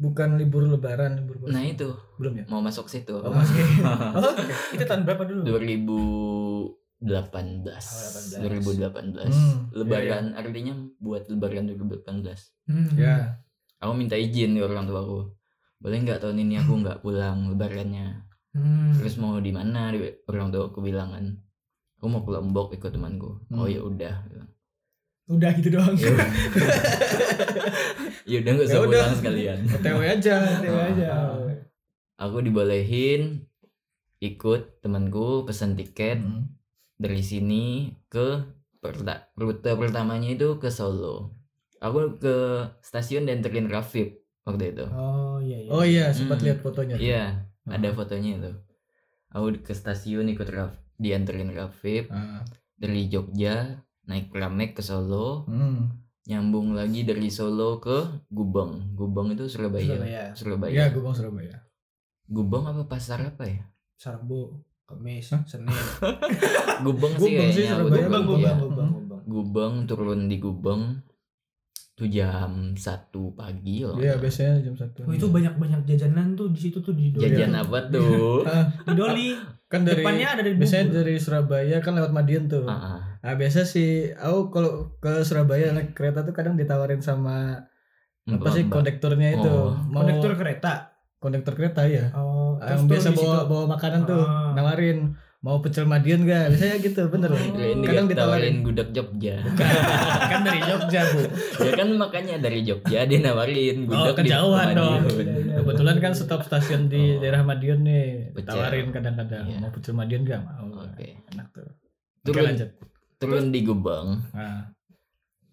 [SPEAKER 4] bukan libur lebaran libur puasa
[SPEAKER 3] Nah itu
[SPEAKER 4] belum ya
[SPEAKER 3] mau masuk situ.
[SPEAKER 5] Oh, masih. Oh, oke. Itu tahun berapa dulu?
[SPEAKER 3] 2018.
[SPEAKER 5] 18.
[SPEAKER 3] 2018.
[SPEAKER 4] Hmm,
[SPEAKER 3] Lebaran artinya buat lebaran 2018.
[SPEAKER 5] Hmm.
[SPEAKER 4] ya
[SPEAKER 3] Aku minta izin ke orang tua aku. Boleh nggak tahun ini aku nggak pulang lebarannya?
[SPEAKER 5] Hmm.
[SPEAKER 3] Terus mau di mana? Orang tua aku bilang kan. aku mau ke Lombok ikut temanku
[SPEAKER 4] Hmm.
[SPEAKER 3] oh ya udah
[SPEAKER 5] Udah gitu doang.
[SPEAKER 3] ya udah. ya nggak usah
[SPEAKER 4] Ya
[SPEAKER 3] pulang sekalian
[SPEAKER 4] OTW aja
[SPEAKER 5] OTW aja.
[SPEAKER 3] aku dibolehin ikut temanku pesen tiket
[SPEAKER 4] Hmm.
[SPEAKER 3] dari sini ke perta- rute pertamanya itu ke Solo aku ke stasiun dianterin Rafif waktu itu
[SPEAKER 5] Oh iya iya.
[SPEAKER 4] oh iya sempat
[SPEAKER 3] Hmm.
[SPEAKER 4] lihat fotonya
[SPEAKER 3] iya
[SPEAKER 4] Hmm.
[SPEAKER 3] ada fotonya itu aku ke stasiun ikut Raf dianterin Rafif
[SPEAKER 4] Ah.
[SPEAKER 3] dari Jogja naik Pramek ke Solo
[SPEAKER 4] Hmm.
[SPEAKER 3] nyambung lagi dari Solo ke Gubeng Gubeng itu Surabaya
[SPEAKER 5] Surabaya.
[SPEAKER 3] Surabaya,
[SPEAKER 4] Iya, gue bang Surabaya.
[SPEAKER 3] Gubeng apa pasar apa ya
[SPEAKER 5] Sarbo, Kamis? Senin.
[SPEAKER 3] Gubeng sih
[SPEAKER 4] Gubeng sih, Surabaya.
[SPEAKER 5] Gubeng,
[SPEAKER 3] Gubeng,
[SPEAKER 5] Gubeng,
[SPEAKER 3] ya.
[SPEAKER 5] Gubeng. Gubeng.
[SPEAKER 3] Gubeng turun di Gubeng itu jam satu pagi loh
[SPEAKER 4] Iya, biasanya jam satu.
[SPEAKER 5] Oh, itu banyak-banyak jajanan tuh di situ tuh di Doli.
[SPEAKER 3] jajan apa tuh
[SPEAKER 4] Ah,
[SPEAKER 5] Di Doli.
[SPEAKER 4] kan dari
[SPEAKER 5] Depannya ada dari
[SPEAKER 4] biasanya
[SPEAKER 5] bubur.
[SPEAKER 4] dari Surabaya kan lewat Madiun tuh.
[SPEAKER 3] Ah, ah.
[SPEAKER 4] Nah, biasa sih aku kalau ke Surabaya naik kereta tuh kadang ditawarin sama apa sih kondekturnya itu.
[SPEAKER 3] Oh.
[SPEAKER 4] Mau
[SPEAKER 5] Kondektur kereta.
[SPEAKER 4] kondektur kereta ya.
[SPEAKER 5] Oh,
[SPEAKER 4] Yang biasa bawa bawa makanan tuh,
[SPEAKER 5] Ah.
[SPEAKER 4] nawarin mau pecel Madiun gak? Biasanya gitu, bener.
[SPEAKER 3] Kirain
[SPEAKER 4] Kadang
[SPEAKER 3] ditawarin gudeg Jogja
[SPEAKER 4] kan dari Jogja, Bu.
[SPEAKER 3] ya kan makanya dari Jogja dia nawarin
[SPEAKER 4] Oh,
[SPEAKER 3] gudeg di
[SPEAKER 4] kejauhan dong. Kebetulan kan stop stasiun di
[SPEAKER 3] Oh.
[SPEAKER 4] daerah Madiun nih.
[SPEAKER 3] Pecel.
[SPEAKER 4] Tawarin kadang-kadang
[SPEAKER 3] Iya.
[SPEAKER 4] mau pecel Madiun gak? Mau.
[SPEAKER 3] Oke.
[SPEAKER 4] Enak tuh. Oke,
[SPEAKER 3] turun
[SPEAKER 4] lanjut.
[SPEAKER 3] turun di Gubeng
[SPEAKER 4] Nah,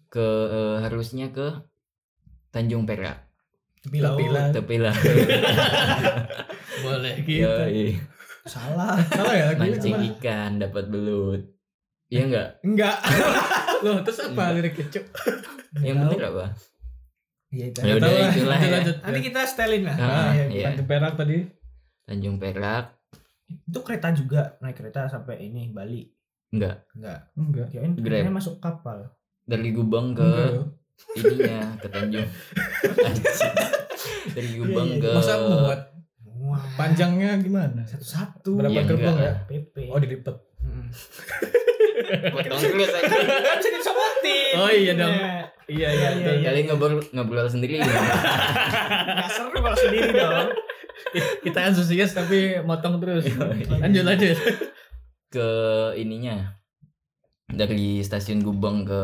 [SPEAKER 3] ke eh, harusnya ke Tanjung Perak
[SPEAKER 5] Tepi laut.
[SPEAKER 4] Tepi laut.
[SPEAKER 3] tapi lah
[SPEAKER 4] boleh gitu.
[SPEAKER 3] Yoi.
[SPEAKER 5] Salah.
[SPEAKER 4] Salah ya lagi
[SPEAKER 3] mancing
[SPEAKER 4] apa?
[SPEAKER 3] ikan dapat belut Iya enggak?
[SPEAKER 5] Enggak.
[SPEAKER 4] Loh, terus apa liriknya, Cuk?
[SPEAKER 3] Yang bener apa?
[SPEAKER 5] Iya itu.
[SPEAKER 3] Ya udah itulah
[SPEAKER 4] lanjut,
[SPEAKER 3] ya.
[SPEAKER 4] lanjut.
[SPEAKER 5] Nanti kita setelin lah.
[SPEAKER 3] Ah,
[SPEAKER 5] Iya,
[SPEAKER 3] iya.
[SPEAKER 4] Tanjung Perak tadi.
[SPEAKER 3] Tanjung Perak
[SPEAKER 5] Itu kereta juga, naik kereta sampai ini Bali.
[SPEAKER 3] enggak
[SPEAKER 5] Enggak.
[SPEAKER 4] Enggak.
[SPEAKER 5] Kirain
[SPEAKER 3] Grab.
[SPEAKER 5] keretanya masuk kapal.
[SPEAKER 3] dari Gubeng ke ininya ke Tanjung dari Gubeng
[SPEAKER 5] Iya, iya,
[SPEAKER 3] ke
[SPEAKER 5] iya.
[SPEAKER 4] Masa muat?
[SPEAKER 5] Wah.
[SPEAKER 4] Panjangnya gimana?
[SPEAKER 5] Satu-satu.
[SPEAKER 4] Berapa
[SPEAKER 3] Ya,
[SPEAKER 4] gerbong
[SPEAKER 3] enggak.
[SPEAKER 4] ya?
[SPEAKER 5] PP.
[SPEAKER 4] Oh, dilipet.
[SPEAKER 5] Mm.
[SPEAKER 3] potong dulu saya
[SPEAKER 5] Kan bisa disobotin.
[SPEAKER 4] Oh, iya dong.
[SPEAKER 5] Iya.
[SPEAKER 4] Iya,
[SPEAKER 5] iya,
[SPEAKER 4] betul.
[SPEAKER 5] iya.
[SPEAKER 3] kalian ngobrol ngobrol sendiri
[SPEAKER 5] Nggak seru kalau sendiri dong.
[SPEAKER 4] Kita antusias tapi motong terus.
[SPEAKER 3] Iya.
[SPEAKER 4] Lanjut, lanjut.
[SPEAKER 3] ke ininya dari stasiun Gubeng ke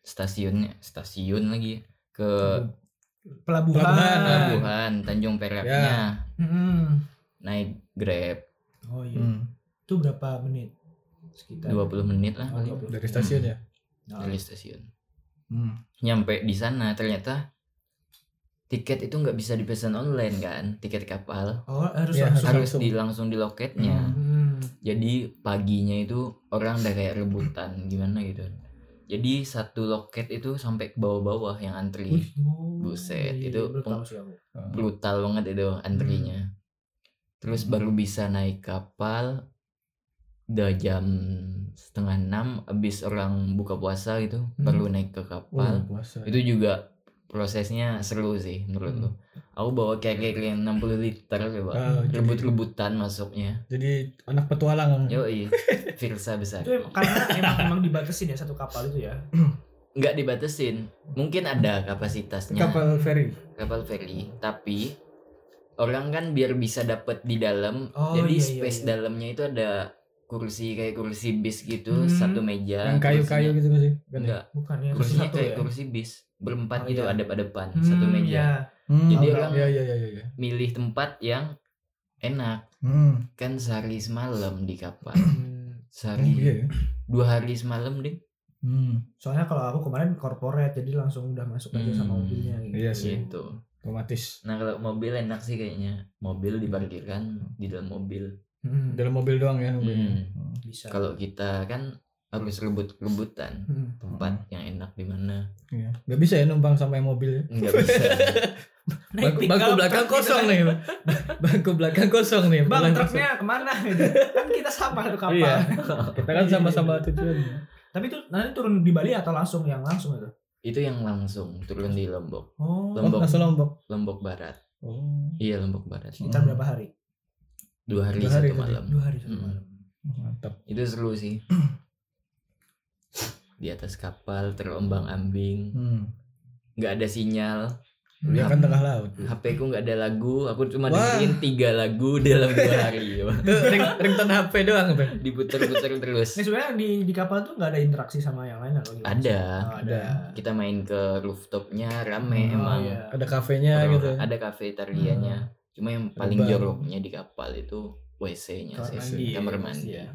[SPEAKER 3] stasiunnya stasiun lagi ke
[SPEAKER 5] Pelabuhan.
[SPEAKER 4] Pelabuhan,
[SPEAKER 3] pelabuhan Tanjung Peraknya
[SPEAKER 5] Mm.
[SPEAKER 3] naik Grab
[SPEAKER 5] Oh iya.
[SPEAKER 4] Hmm.
[SPEAKER 5] Itu berapa menit? Sekitar
[SPEAKER 3] 20 menit lah
[SPEAKER 5] Oh,
[SPEAKER 3] paling
[SPEAKER 5] 20.
[SPEAKER 4] Dari stasiun ya?
[SPEAKER 5] Nah,
[SPEAKER 3] dari stasiun
[SPEAKER 4] Hmm.
[SPEAKER 3] nyampe di sana ternyata tiket itu nggak bisa dipesan online kan tiket kapal
[SPEAKER 5] Oh, harus
[SPEAKER 4] Iya,
[SPEAKER 5] langsung.
[SPEAKER 3] harus
[SPEAKER 4] langsung.
[SPEAKER 3] di langsung di loketnya
[SPEAKER 5] Hmm.
[SPEAKER 3] jadi paginya itu orang udah kayak rebutan gimana gitu jadi satu loket itu sampai ke bawah-bawah yang antri.
[SPEAKER 5] Oh,
[SPEAKER 3] Buset,
[SPEAKER 5] iya,
[SPEAKER 3] itu
[SPEAKER 5] iya, sih aku.
[SPEAKER 3] brutal banget itu antrinya. Terus baru bisa naik kapal udah jam setengah enam abis orang buka puasa gitu
[SPEAKER 5] Hmm.
[SPEAKER 3] baru naik ke
[SPEAKER 4] Oh,
[SPEAKER 3] kapal
[SPEAKER 4] puasa.
[SPEAKER 3] itu juga prosesnya seru sih menurutku aku bawa kayak kayak 60 liter coba
[SPEAKER 4] jadi-
[SPEAKER 3] rebut-rebutan masuknya
[SPEAKER 4] Jadi anak petualang.
[SPEAKER 3] yoi Virsa besar
[SPEAKER 5] Itu karena emang emang dibatasin ya satu kapal itu ya.
[SPEAKER 3] nggak dibatesin mungkin ada kapasitasnya
[SPEAKER 4] Kapal feri.
[SPEAKER 3] kapal feri tapi orang kan biar bisa dapet di dalam
[SPEAKER 5] Oh,
[SPEAKER 3] jadi
[SPEAKER 5] iya, iya,
[SPEAKER 3] space
[SPEAKER 5] iya.
[SPEAKER 3] dalamnya itu ada kursi kayak kursi bis gitu
[SPEAKER 5] Hmm.
[SPEAKER 3] satu meja
[SPEAKER 4] Yang kayu-kayu gitu sih?
[SPEAKER 3] Enggak
[SPEAKER 5] Bukan ya.
[SPEAKER 3] kursinya
[SPEAKER 5] satu
[SPEAKER 3] kayak
[SPEAKER 5] ya.
[SPEAKER 3] kursi bis berempat
[SPEAKER 5] Oh,
[SPEAKER 3] gitu
[SPEAKER 5] iya.
[SPEAKER 3] adep-adepan
[SPEAKER 5] Hmm,
[SPEAKER 3] satu meja
[SPEAKER 5] ya.
[SPEAKER 4] Hmm,
[SPEAKER 3] Jadi
[SPEAKER 4] tahu.
[SPEAKER 3] orang-
[SPEAKER 4] Iya, iya, iya, iya.
[SPEAKER 3] milih tempat yang enak
[SPEAKER 4] Hmm.
[SPEAKER 3] kan sehari semalam di kapal
[SPEAKER 5] Hmm.
[SPEAKER 4] Oh,
[SPEAKER 3] sehari
[SPEAKER 4] iya. ya?
[SPEAKER 3] dua hari semalam deh
[SPEAKER 4] Hmm.
[SPEAKER 5] Soalnya kalau aku kemarin corporate jadi langsung udah masuk aja sama
[SPEAKER 3] Hmm.
[SPEAKER 5] mobilnya gitu.
[SPEAKER 4] Iya sih.
[SPEAKER 3] gitu
[SPEAKER 4] Otomatis.
[SPEAKER 3] nah kalau mobil enak sih kayaknya mobil diparkirkan di dalam mobil
[SPEAKER 5] Hmm.
[SPEAKER 4] Dalam mobil doang ya.
[SPEAKER 3] Hmm.
[SPEAKER 4] Hmm.
[SPEAKER 5] Bisa.
[SPEAKER 3] kalau kita kan harus rebut-rebutan
[SPEAKER 5] Hmm.
[SPEAKER 3] tempat yang enak di mana
[SPEAKER 4] Iya. Gak bisa ya numpang sampai mobil ya.
[SPEAKER 3] nggak bisa
[SPEAKER 5] Naik
[SPEAKER 4] Bangku, bangku belakang kosong nih. bangku belakang kosong nih.
[SPEAKER 5] Bang,
[SPEAKER 4] Belakang
[SPEAKER 5] truknya ke mana. Kan kita sama satu kapal.
[SPEAKER 4] Iya. Kita kan sama-sama tujuan.
[SPEAKER 5] Tapi itu nanti turun di Bali atau langsung yang langsung itu?
[SPEAKER 3] itu yang langsung turun di Lombok
[SPEAKER 5] Oh,
[SPEAKER 4] Oh,
[SPEAKER 3] Lombok.
[SPEAKER 4] langsung Lombok.
[SPEAKER 3] Lombok Barat
[SPEAKER 4] Oh.
[SPEAKER 3] iya Lombok Barat
[SPEAKER 5] sekitar
[SPEAKER 4] Hmm.
[SPEAKER 5] berapa hari?
[SPEAKER 3] Dua hari
[SPEAKER 4] Dua hari
[SPEAKER 3] satu
[SPEAKER 4] tadi.
[SPEAKER 3] malam
[SPEAKER 5] Dua hari satu
[SPEAKER 3] Hmm.
[SPEAKER 5] malam.
[SPEAKER 4] Mantap.
[SPEAKER 3] itu seru sih di atas kapal terombang ambing
[SPEAKER 4] Hmm.
[SPEAKER 3] nggak ada sinyal
[SPEAKER 4] Ya kan tengah laut.
[SPEAKER 3] HP ku nggak ada lagu, aku cuma
[SPEAKER 4] Wah.
[SPEAKER 3] dengerin tiga lagu dalam dua hari.
[SPEAKER 4] Ring, ringtone HP doang, Bang.
[SPEAKER 3] Diputer-puter terus.
[SPEAKER 5] Ini sebenarnya di di kapal tuh nggak ada interaksi sama yang lain atau gimana?
[SPEAKER 3] Ada.
[SPEAKER 5] Oh, ada.
[SPEAKER 3] Kita main ke rooftopnya rame
[SPEAKER 5] Oh,
[SPEAKER 3] emang.
[SPEAKER 5] iya.
[SPEAKER 4] Ada kafenya gitu.
[SPEAKER 3] Ada kafetarianya. Cuma yang paling joroknya di kapal itu WC-nya
[SPEAKER 5] Kamar
[SPEAKER 3] sih,
[SPEAKER 5] mandi,
[SPEAKER 3] kamar
[SPEAKER 5] ya,
[SPEAKER 3] mandi.
[SPEAKER 5] ya.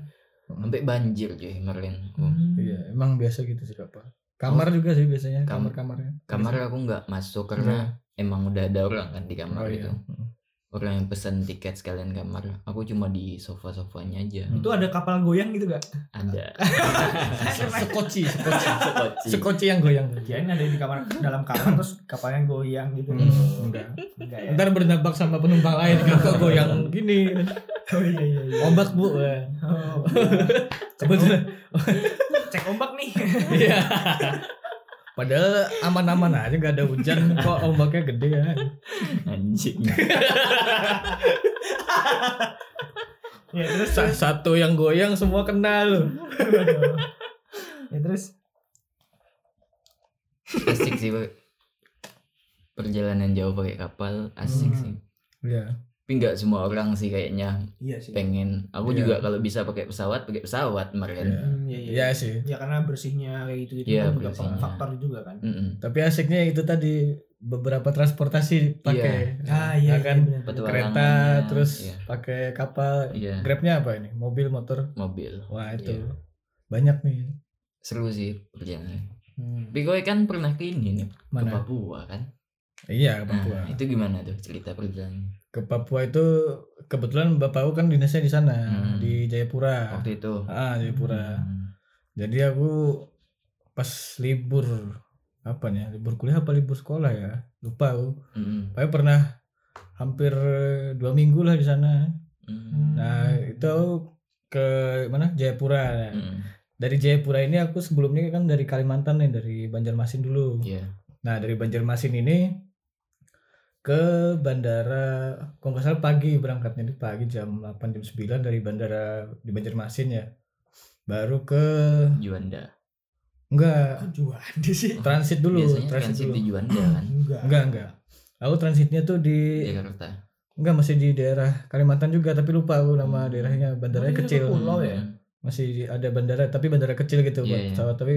[SPEAKER 3] Sampai banjir cuy Merlin.
[SPEAKER 5] Hmm.
[SPEAKER 4] Iya, emang biasa gitu sih kapal. Kamar juga sih biasanya,
[SPEAKER 3] Kam-
[SPEAKER 4] kamar-kamarnya.
[SPEAKER 3] Kamar aku nggak masuk karena emang udah ada orang kan di kamar
[SPEAKER 4] Oh,
[SPEAKER 3] itu.
[SPEAKER 4] iya.
[SPEAKER 3] Orang yang pesan tiket sekalian kamar. Aku cuma di sofa-sofanya aja.
[SPEAKER 5] Itu ada kapal goyang gitu gak?
[SPEAKER 3] Ada.
[SPEAKER 4] Sekoci, sekoci.
[SPEAKER 3] Sekoci.
[SPEAKER 4] Sekoci yang goyang.
[SPEAKER 5] Kirain ada di kamar dalam kamar terus kapalnya goyang gitu.
[SPEAKER 4] Hmm, enggak.
[SPEAKER 5] Enggak ya.
[SPEAKER 4] Ntar berdampak sama penumpang lain kan kok goyang gini.
[SPEAKER 5] Oh iya iya iya.
[SPEAKER 4] Ombak bu.
[SPEAKER 5] Oh,
[SPEAKER 4] Kebetulan.
[SPEAKER 5] cek ombak nih.
[SPEAKER 4] Iya. Padahal aman-aman aja nggak ada hujan kok ombaknya gede ya.
[SPEAKER 3] Anjing.
[SPEAKER 5] ya terus
[SPEAKER 4] Sa- Satu yang goyang semua kena lu.
[SPEAKER 5] ya terus
[SPEAKER 3] Asik sih Pak. Perjalanan jauh pakai kapal asik
[SPEAKER 5] Hmm.
[SPEAKER 3] sih.
[SPEAKER 4] Iya.
[SPEAKER 3] Tapi nggak semua orang sih kayaknya
[SPEAKER 5] iya sih.
[SPEAKER 3] pengen. Aku
[SPEAKER 4] Iya.
[SPEAKER 3] juga kalau bisa pakai pesawat, pakai pesawat Merlin.
[SPEAKER 4] Iya.
[SPEAKER 5] Hmm, iya, iya.
[SPEAKER 4] Iya sih.
[SPEAKER 5] Ya karena bersihnya kayak gitu itu
[SPEAKER 3] Iya,
[SPEAKER 5] kan juga
[SPEAKER 3] bersihnya.
[SPEAKER 5] faktor juga kan.
[SPEAKER 3] Mm-mm.
[SPEAKER 4] Tapi asiknya itu tadi beberapa transportasi pakai.
[SPEAKER 5] Ah iya
[SPEAKER 4] Ya kan?
[SPEAKER 5] benar.
[SPEAKER 3] Petualangannya,
[SPEAKER 4] Kereta terus
[SPEAKER 3] iya.
[SPEAKER 4] pakai kapal.
[SPEAKER 3] Iya,
[SPEAKER 4] Grabnya apa ini? Mobil, motor.
[SPEAKER 3] mobil.
[SPEAKER 4] Wah itu
[SPEAKER 3] Iya.
[SPEAKER 4] banyak nih.
[SPEAKER 3] Seru sih perjalanan.
[SPEAKER 5] Hmm.
[SPEAKER 3] Tapi gue kan pernah ke ini nih, ke
[SPEAKER 4] Mana?
[SPEAKER 3] Papua kan.
[SPEAKER 4] Iya ke
[SPEAKER 3] Nah,
[SPEAKER 4] Papua.
[SPEAKER 3] itu gimana tuh cerita perjalanan
[SPEAKER 4] Ke Papua itu kebetulan bapakku kan dinasnya di sana
[SPEAKER 3] Hmm.
[SPEAKER 4] di Jayapura.
[SPEAKER 3] waktu itu?
[SPEAKER 4] Ah Jayapura.
[SPEAKER 3] Hmm.
[SPEAKER 4] Jadi aku pas libur apa nih? Libur kuliah apa libur sekolah ya? Lupa aku.
[SPEAKER 3] Mm-mm.
[SPEAKER 4] Pokoknya pernah hampir dua minggu lah di sana.
[SPEAKER 3] Mm.
[SPEAKER 4] Nah itu aku ke mana Jayapura.
[SPEAKER 3] Mm.
[SPEAKER 4] Dari Jayapura ini aku sebelumnya kan dari Kalimantan nih dari Banjarmasin dulu.
[SPEAKER 3] Iya.
[SPEAKER 4] Nah dari Banjarmasin ini ke bandara, kalau nggak salah pagi berangkatnya di pagi jam 8 jam 9 dari bandara di Banjarmasin ya. Baru ke
[SPEAKER 3] Juanda.
[SPEAKER 4] enggak
[SPEAKER 5] Juanda sih?
[SPEAKER 4] transit dulu,
[SPEAKER 3] Biasanya
[SPEAKER 4] transit
[SPEAKER 3] transit
[SPEAKER 4] dulu.
[SPEAKER 3] di Juanda kan.
[SPEAKER 5] Enggak.
[SPEAKER 4] Enggak enggak. Aku transitnya tuh di
[SPEAKER 3] Jakarta.
[SPEAKER 4] enggak masih di daerah Kalimantan juga tapi lupa aku nama daerahnya bandaranya
[SPEAKER 5] Oh,
[SPEAKER 4] kecil.
[SPEAKER 5] pulau ya?
[SPEAKER 3] Mm.
[SPEAKER 4] Masih ada bandara tapi bandara kecil gitu buat
[SPEAKER 3] Iya, iya.
[SPEAKER 4] pesawat tapi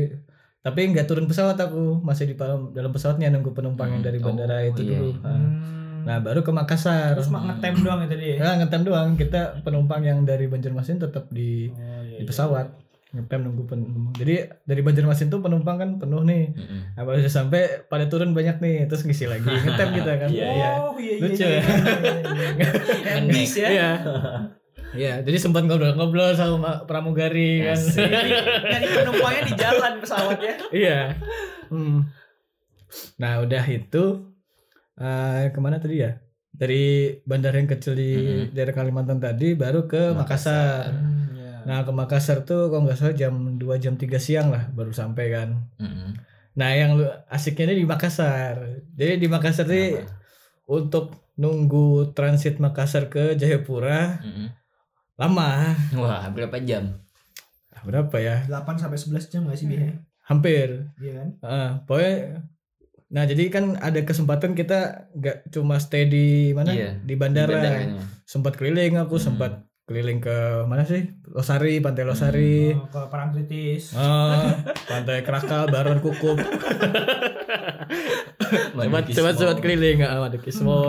[SPEAKER 4] tapi nggak turun pesawat aku masih di dalam pesawatnya nunggu penumpang yang
[SPEAKER 3] Hmm.
[SPEAKER 4] dari bandara
[SPEAKER 3] Oh,
[SPEAKER 4] itu
[SPEAKER 3] iya,
[SPEAKER 4] dulu.
[SPEAKER 3] iya.
[SPEAKER 4] Nah,
[SPEAKER 5] Hmm.
[SPEAKER 4] Nah baru ke Makassar.
[SPEAKER 5] terus mak ngetem doang ya tadi ya?
[SPEAKER 4] Nah, ngetem doang. Kita penumpang yang dari Banjarmasin tetap di
[SPEAKER 5] Oh, iya,
[SPEAKER 4] di
[SPEAKER 5] iya.
[SPEAKER 4] pesawat. Ngetem nunggu penumpang. Jadi dari Banjarmasin tuh penumpang kan penuh nih.
[SPEAKER 3] Mm-mm.
[SPEAKER 4] Nah, pas udah sampai pada turun banyak nih, terus ngisi lagi. Ngetem kita kan.
[SPEAKER 3] Iya,
[SPEAKER 4] Iya.
[SPEAKER 5] Oh iya iya.
[SPEAKER 4] Lucu
[SPEAKER 5] iya,
[SPEAKER 4] ya?
[SPEAKER 5] iya, iya, iya. Ya.
[SPEAKER 4] Iya. Iya, jadi sempat ngobrol-ngobrol sama pramugari kan.
[SPEAKER 5] Nyari penumpangnya di jalan pesawatnya.
[SPEAKER 4] iya. Hmm. Nah, udah itu eh ke mana tadi ya? Dari bandara yang kecil di
[SPEAKER 3] Mm-mm.
[SPEAKER 4] daerah Kalimantan tadi baru ke Makassar.
[SPEAKER 5] Iya.
[SPEAKER 4] Nah ke Makassar tuh kalau nggak salah jam 2 jam 3 siang lah baru sampai kan.
[SPEAKER 3] Mm-mm.
[SPEAKER 4] Nah yang asiknya ini di Makassar. Jadi di Makassar
[SPEAKER 3] Kenapa?
[SPEAKER 4] untuk nunggu transit Makassar ke Jayapura
[SPEAKER 3] Mm-mm.
[SPEAKER 4] Lama.
[SPEAKER 3] Wah, berapa jam?
[SPEAKER 4] Berapa ya?
[SPEAKER 5] 8 sampai 11 jam gak sih biasanya?
[SPEAKER 4] Hampir.
[SPEAKER 5] Iya kan?
[SPEAKER 4] Ah, pokoknya Nah jadi kan ada kesempatan kita nggak cuma stay di mana
[SPEAKER 3] Iya,
[SPEAKER 4] di
[SPEAKER 3] Di
[SPEAKER 4] bandara,
[SPEAKER 3] bandaranya.
[SPEAKER 4] sempat keliling aku
[SPEAKER 3] Hmm.
[SPEAKER 4] sempat keliling ke mana sih Losari Pantai Losari
[SPEAKER 5] Oh, ke Parangtritis.
[SPEAKER 4] Ah, Pantai Krakal Baron Kukup
[SPEAKER 3] Madukismo.
[SPEAKER 4] coba coba keliling nggak Madukismo.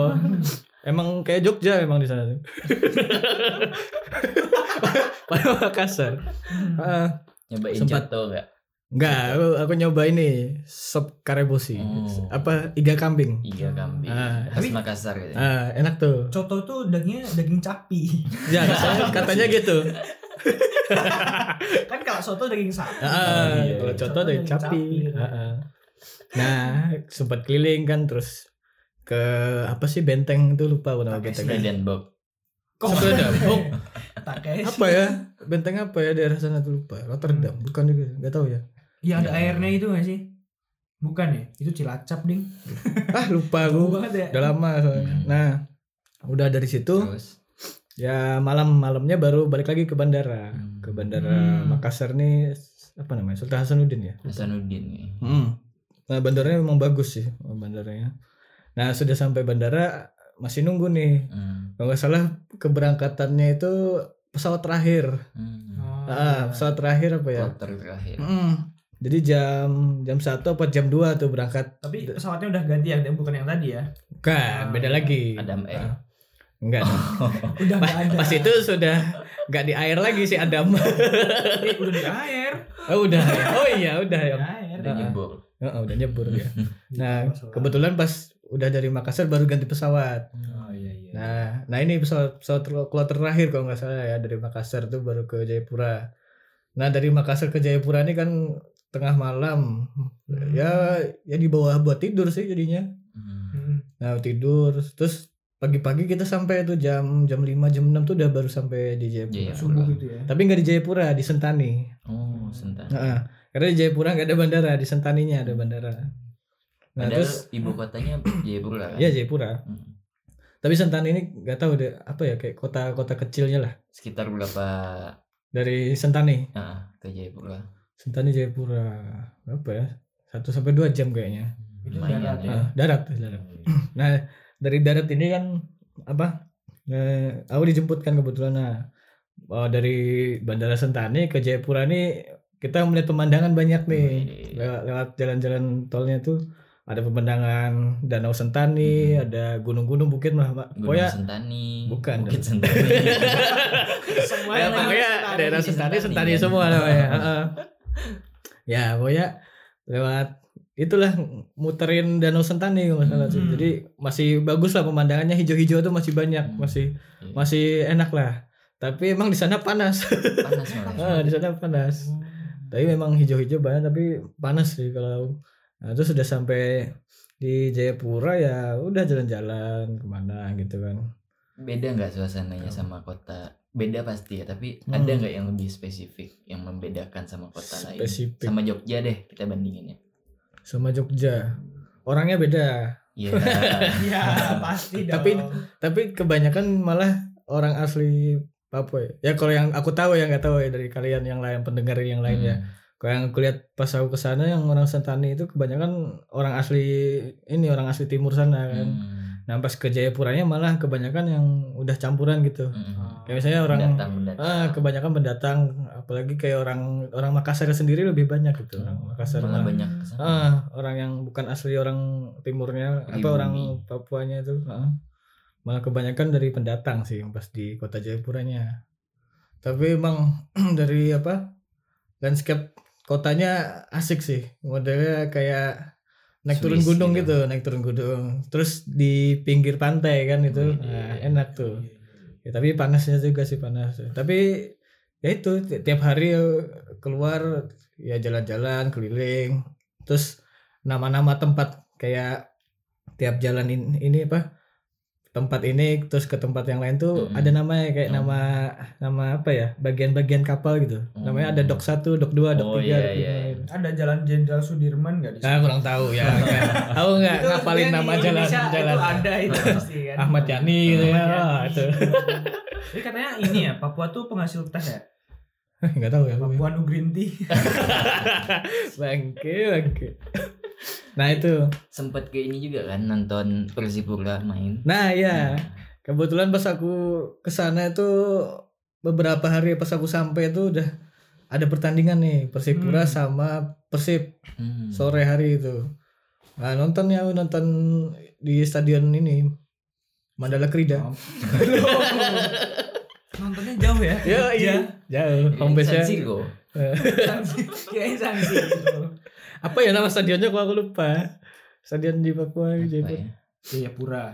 [SPEAKER 4] Emang kayak Jogja emang di sana tuh. Pada Makassar. Ah,
[SPEAKER 3] Nyobain
[SPEAKER 4] Sempat.
[SPEAKER 3] coto enggak?
[SPEAKER 4] enggak, aku, aku nyoba ini sop karebosi.
[SPEAKER 3] Oh.
[SPEAKER 4] Apa iga kambing.
[SPEAKER 3] Iga kambing.
[SPEAKER 4] Ah,
[SPEAKER 3] Khas
[SPEAKER 5] tapi-
[SPEAKER 3] Makassar gitu.
[SPEAKER 4] Ah, enak tuh.
[SPEAKER 5] Coto tuh dagingnya daging capi.
[SPEAKER 4] Ya, katanya, gitu.
[SPEAKER 5] kan kalau soto daging sapi.
[SPEAKER 4] Ah,
[SPEAKER 3] iya.
[SPEAKER 4] kalau contoh
[SPEAKER 5] Coto
[SPEAKER 4] dari
[SPEAKER 5] daging
[SPEAKER 4] capi.
[SPEAKER 5] capi.
[SPEAKER 4] Ah, ah. Nah, sempat keliling kan terus ke apa sih benteng itu lupa aku nama.
[SPEAKER 3] Sekalian Bob.
[SPEAKER 5] Kok
[SPEAKER 4] oh, apa ya benteng apa ya daerah sana tuh lupa Rotterdam bukan juga nggak tahu ya
[SPEAKER 5] Yang ada
[SPEAKER 3] Ya.
[SPEAKER 5] airnya itu gak sih? Bukan ya? Itu Cilacap, Ding.
[SPEAKER 4] ah lupa
[SPEAKER 5] banget ya.
[SPEAKER 4] udah lama soalnya
[SPEAKER 3] Hmm.
[SPEAKER 4] nah udah dari situ
[SPEAKER 3] Terus
[SPEAKER 4] ya malam malamnya baru balik lagi ke bandara
[SPEAKER 3] Hmm.
[SPEAKER 4] ke bandara
[SPEAKER 5] Hmm.
[SPEAKER 4] Makassar nih apa namanya Sultan Hasanuddin ya
[SPEAKER 3] Hasanuddin nih.
[SPEAKER 4] Hmm. nah bandaranya memang bagus sih bandaranya Nah sudah sampai bandara masih nunggu nih.
[SPEAKER 3] Hmm.
[SPEAKER 4] Kalau nggak salah keberangkatannya itu pesawat terakhir.
[SPEAKER 3] Hmm.
[SPEAKER 5] Oh.
[SPEAKER 4] Ah, pesawat terakhir apa ya?
[SPEAKER 3] Kloter terakhir.
[SPEAKER 4] Mm. Jadi jam jam satu apa jam 2 tuh berangkat.
[SPEAKER 5] Tapi pesawatnya udah ganti ya, bukan yang tadi ya.
[SPEAKER 4] Bukan, beda lagi.
[SPEAKER 3] Adam Air.
[SPEAKER 4] Ah, Enggak.
[SPEAKER 5] Udah
[SPEAKER 4] Pas,
[SPEAKER 5] ada.
[SPEAKER 4] pas itu sudah nggak di air lagi si Adam.
[SPEAKER 5] Eh, udah di air.
[SPEAKER 4] oh udah. ya? Oh iya udah ya.
[SPEAKER 3] Udah
[SPEAKER 4] Ah.
[SPEAKER 3] nyebur.
[SPEAKER 4] Oh, udah nyebur ya. Nah, kebetulan pas udah dari Makassar baru ganti pesawat.
[SPEAKER 5] Oh iya iya.
[SPEAKER 4] Nah, nah ini pesawat pesawat kloter terakhir kalau nggak salah ya dari Makassar tuh baru ke Jayapura. Nah dari Makassar ke Jayapura ini kan tengah malam.
[SPEAKER 5] Hmm.
[SPEAKER 4] Ya ya di bawah buat tidur sih jadinya.
[SPEAKER 3] Hmm.
[SPEAKER 4] Nah tidur terus pagi-pagi kita sampai tuh jam jam 5 jam 6 tuh udah baru sampai di Jayapura.
[SPEAKER 3] Jayapura.
[SPEAKER 5] Subuh gitu ya.
[SPEAKER 4] Tapi nggak di Jayapura, di Sentani.
[SPEAKER 3] Oh, sentan.
[SPEAKER 4] Nah, karena di Jayapura nggak ada bandara, di Sentaninya ada bandara. Nah
[SPEAKER 3] Padahal
[SPEAKER 4] terus
[SPEAKER 3] ibu kotanya Jayapura kan?
[SPEAKER 4] ya Jayapura.
[SPEAKER 3] Hmm.
[SPEAKER 4] Tapi Sentani ini nggak tahu deh apa ya kayak kota-kota kecilnya lah
[SPEAKER 3] Sekitar berapa
[SPEAKER 4] dari Sentani.
[SPEAKER 3] ah, ke Jayapura?
[SPEAKER 4] Sentani Jayapura apa ya? Satu sampai dua jam kayaknya.
[SPEAKER 5] Itu
[SPEAKER 3] Lumayan
[SPEAKER 5] darat
[SPEAKER 3] ya.
[SPEAKER 4] Ah, darat, darat. Nah dari darat ini kan apa? Eh, aku dijemput kan kebetulan nah oh, dari Bandara Sentani ke Jayapura ini kita melihat pemandangan banyak nih
[SPEAKER 3] Wih.
[SPEAKER 4] lewat, lewat jalan-jalan tolnya tuh ada pemandangan Danau Sentani, ada gunung-gunung bukit lah, Pak.
[SPEAKER 3] Gunung
[SPEAKER 4] Pokoknya
[SPEAKER 3] Sentani.
[SPEAKER 4] Bukan.
[SPEAKER 3] Bukit Sentani.
[SPEAKER 5] Semua
[SPEAKER 4] ya, pokoknya
[SPEAKER 5] Sentani
[SPEAKER 4] daerah Sentani,
[SPEAKER 3] Sentani
[SPEAKER 4] Sentani
[SPEAKER 3] kan?
[SPEAKER 4] semua namanya. Heeh. ya, pokoknya lewat itulah muterin Danau Sentani kalau nggak salah tuh.
[SPEAKER 5] Hmm.
[SPEAKER 4] Jadi masih bagus lah pemandangannya hijau-hijau tuh masih banyak,
[SPEAKER 3] Hmm.
[SPEAKER 4] masih
[SPEAKER 3] Iya.
[SPEAKER 4] masih enak lah. Tapi emang di sana panas.
[SPEAKER 3] Panas malah.
[SPEAKER 4] Ah, di sana panas. Tapi memang hijau-hijau banget tapi panas sih kalau nah, terus sudah sampai di Jayapura ya udah jalan-jalan ke mana gitu kan.
[SPEAKER 3] Beda nggak suasananya sama kota? Beda pasti ya, tapi
[SPEAKER 4] Hmm.
[SPEAKER 3] ada nggak yang lebih spesifik yang membedakan sama kota lain?
[SPEAKER 4] Spesifik
[SPEAKER 3] Sama Jogja deh kita bandingin ya.
[SPEAKER 4] sama Jogja. Orangnya beda.
[SPEAKER 3] Iya.
[SPEAKER 5] Iya, pasti dong.
[SPEAKER 4] Tapi- Tapi kebanyakan malah orang asli Papua ya. Ya kalau yang aku tahu ya nggak tahu ya dari kalian yang lain pendengar yang lain ya.
[SPEAKER 3] Hmm.
[SPEAKER 4] Kalau yang aku lihat pas aku ke sana yang orang Sentani itu kebanyakan orang asli ini orang asli timur sana kan.
[SPEAKER 3] Hmm.
[SPEAKER 4] Nah pas ke Jayapuranya malah kebanyakan yang udah campuran gitu.
[SPEAKER 3] Hmm.
[SPEAKER 4] Kayak misalnya orang
[SPEAKER 3] Pendatang, pendatang.
[SPEAKER 4] ah kebanyakan pendatang apalagi kayak orang orang Makassar sendiri lebih banyak gitu orang Makassar
[SPEAKER 3] Malah banyak ke sana.
[SPEAKER 4] Ah, orang yang bukan asli orang timurnya apa
[SPEAKER 3] Pribumi.
[SPEAKER 4] orang Papuanya itu ah. malah kebanyakan dari pendatang sih yang pas di kota Jayapuranya tapi emang dari apa landscape kotanya asik sih modelnya kayak naik turun
[SPEAKER 3] Swiss
[SPEAKER 4] gunung
[SPEAKER 3] gitu.
[SPEAKER 4] gitu. naik turun gunung terus di pinggir pantai kan itu
[SPEAKER 3] Wih,
[SPEAKER 4] nah,
[SPEAKER 3] iya.
[SPEAKER 4] enak tuh ya, tapi panasnya juga sih panas tapi ya itu ti- tiap hari keluar ya jalan-jalan keliling terus nama-nama tempat kayak tiap jalan in- ini apa tempat ini terus ke tempat yang lain tuh
[SPEAKER 3] Mm-mm.
[SPEAKER 4] ada namanya kayak
[SPEAKER 3] Oh.
[SPEAKER 4] nama nama apa ya bagian-bagian kapal gitu namanya ada
[SPEAKER 3] Oh.
[SPEAKER 4] dok satu dok dua dok
[SPEAKER 3] Oh,
[SPEAKER 4] tiga
[SPEAKER 3] iya, iya, iya.
[SPEAKER 4] gitu.
[SPEAKER 5] ada jalan Jenderal Sudirman nggak di
[SPEAKER 4] Nah, kurang tahu ya. Enggak
[SPEAKER 5] Itu
[SPEAKER 4] ngapalin nama jalan
[SPEAKER 5] Indonesia
[SPEAKER 4] jalan.
[SPEAKER 5] Itu ada itu pasti kan.
[SPEAKER 4] Ahmad Yani gitu ya.
[SPEAKER 5] Ahmad
[SPEAKER 4] Ah,
[SPEAKER 5] Yani.
[SPEAKER 4] itu.
[SPEAKER 5] Jadi katanya ini ya, Papua tuh penghasil teh ya.
[SPEAKER 4] Enggak tahu ya.
[SPEAKER 5] Papua Nu Green Tea.
[SPEAKER 4] Bangke, bangke. Nah, itu.
[SPEAKER 3] Sempet ke ini juga kan nonton Persipura main.
[SPEAKER 4] Nah, ya. Kebetulan pas aku ke sana itu beberapa hari pas aku sampai itu udah ada pertandingan nih Persipura
[SPEAKER 5] Hmm.
[SPEAKER 4] sama Persib
[SPEAKER 3] Hmm.
[SPEAKER 4] sore hari itu. Nah, nonton ya aku nonton di stadion ini Mandala Krida.
[SPEAKER 5] Nontonnya jauh ya.
[SPEAKER 4] Ya, iya. Jauh. Home.
[SPEAKER 3] San Siro.
[SPEAKER 5] Kirain sanksi gitu.
[SPEAKER 4] Apa ya nama stadionnya kok aku lupa. Stadion di Papua Jayapura.
[SPEAKER 3] ya?
[SPEAKER 5] Jayapura.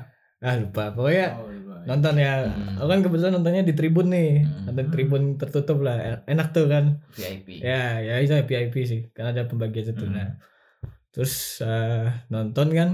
[SPEAKER 4] Ah lupa. Pokoknya
[SPEAKER 5] Oh, iya.
[SPEAKER 4] nonton ya.
[SPEAKER 3] Hmm.
[SPEAKER 4] Aku kan kebetulan nontonnya di tribun nih.
[SPEAKER 3] Hmm.
[SPEAKER 4] Nonton tribun tertutup lah. Enak tuh kan.
[SPEAKER 3] VIP.
[SPEAKER 4] Ya, ya itu VIP sih. Kan ada pembagian itu.
[SPEAKER 3] Hmm.
[SPEAKER 4] Nah. Terus eh, nonton kan.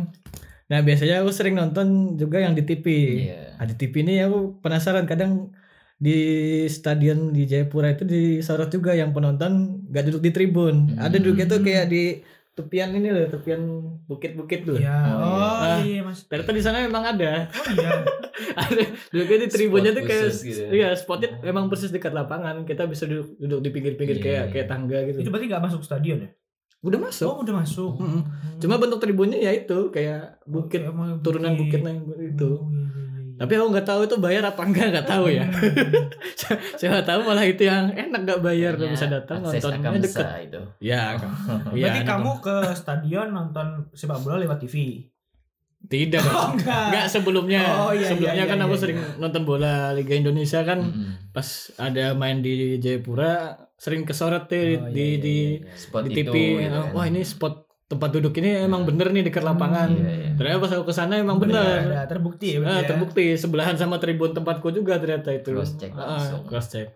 [SPEAKER 4] Nah, biasanya aku sering nonton juga yang di TV.
[SPEAKER 3] Iya.
[SPEAKER 4] Nah, di TV ini aku penasaran kadang di stadion di Jayapura itu disorot juga yang penonton gak duduk di tribun.
[SPEAKER 3] Hmm.
[SPEAKER 4] Ada duduknya tuh kayak di tepian ini loh, tepian bukit-bukit tuh.
[SPEAKER 5] Iya.
[SPEAKER 3] Oh, iya.
[SPEAKER 5] Oh,
[SPEAKER 4] Ah.
[SPEAKER 5] iya, Mas.
[SPEAKER 4] Ternyata di sana memang ada.
[SPEAKER 5] Oh iya.
[SPEAKER 4] ada duduknya di tribunnya
[SPEAKER 3] Spot
[SPEAKER 4] tuh kayak
[SPEAKER 3] gitu ya.
[SPEAKER 4] iya spotnya memang persis dekat lapangan. Kita bisa duduk, duduk di pinggir-pinggir
[SPEAKER 3] Iya,
[SPEAKER 4] kayak
[SPEAKER 3] iya.
[SPEAKER 4] kayak tangga gitu.
[SPEAKER 5] Itu berarti nggak masuk stadion ya?
[SPEAKER 4] udah masuk
[SPEAKER 5] Oh, udah masuk.
[SPEAKER 4] Mm-mm. cuma bentuk tribunnya ya itu kayak bukit
[SPEAKER 5] emang
[SPEAKER 4] turunan bukitnya itu
[SPEAKER 5] Oh, iya, iya.
[SPEAKER 4] Tapi aku nggak tahu itu bayar apa enggak nggak tahu ya saya tahu malah itu yang enak nggak bayar
[SPEAKER 3] Kayaknya
[SPEAKER 4] bisa datang nontonnya
[SPEAKER 3] Akamsa
[SPEAKER 4] deket
[SPEAKER 3] itu.
[SPEAKER 4] ya iya
[SPEAKER 5] Berarti
[SPEAKER 4] nonton.
[SPEAKER 5] kamu ke stadion nonton sepak bola lewat TV.
[SPEAKER 4] tidak.
[SPEAKER 5] Oh, enggak.
[SPEAKER 4] Enggak sebelumnya.
[SPEAKER 5] Oh, iya,
[SPEAKER 4] sebelumnya
[SPEAKER 5] iya,
[SPEAKER 4] kan
[SPEAKER 5] iya,
[SPEAKER 4] aku
[SPEAKER 5] iya,
[SPEAKER 4] sering
[SPEAKER 5] iya.
[SPEAKER 4] nonton bola Liga Indonesia kan pas ada main di Jayapura sering kesorot tuh
[SPEAKER 5] Oh,
[SPEAKER 4] di
[SPEAKER 5] iya,
[SPEAKER 4] di
[SPEAKER 5] iya, iya.
[SPEAKER 3] Spot
[SPEAKER 4] di
[SPEAKER 3] itu.
[SPEAKER 4] TV.
[SPEAKER 3] gitu kan.
[SPEAKER 4] Wah, ini spot tempat duduk ini emang bener nih dekat lapangan.
[SPEAKER 3] Iya, iya.
[SPEAKER 4] Ternyata pas aku ke sana emang
[SPEAKER 5] Bener,
[SPEAKER 4] bener.
[SPEAKER 5] ada terbukti ya.
[SPEAKER 4] Ah,
[SPEAKER 5] ya?
[SPEAKER 4] terbukti sebelahan sama tribun tempatku juga ternyata itu.
[SPEAKER 3] Cross check
[SPEAKER 4] Ah,
[SPEAKER 3] langsung.
[SPEAKER 4] cross check.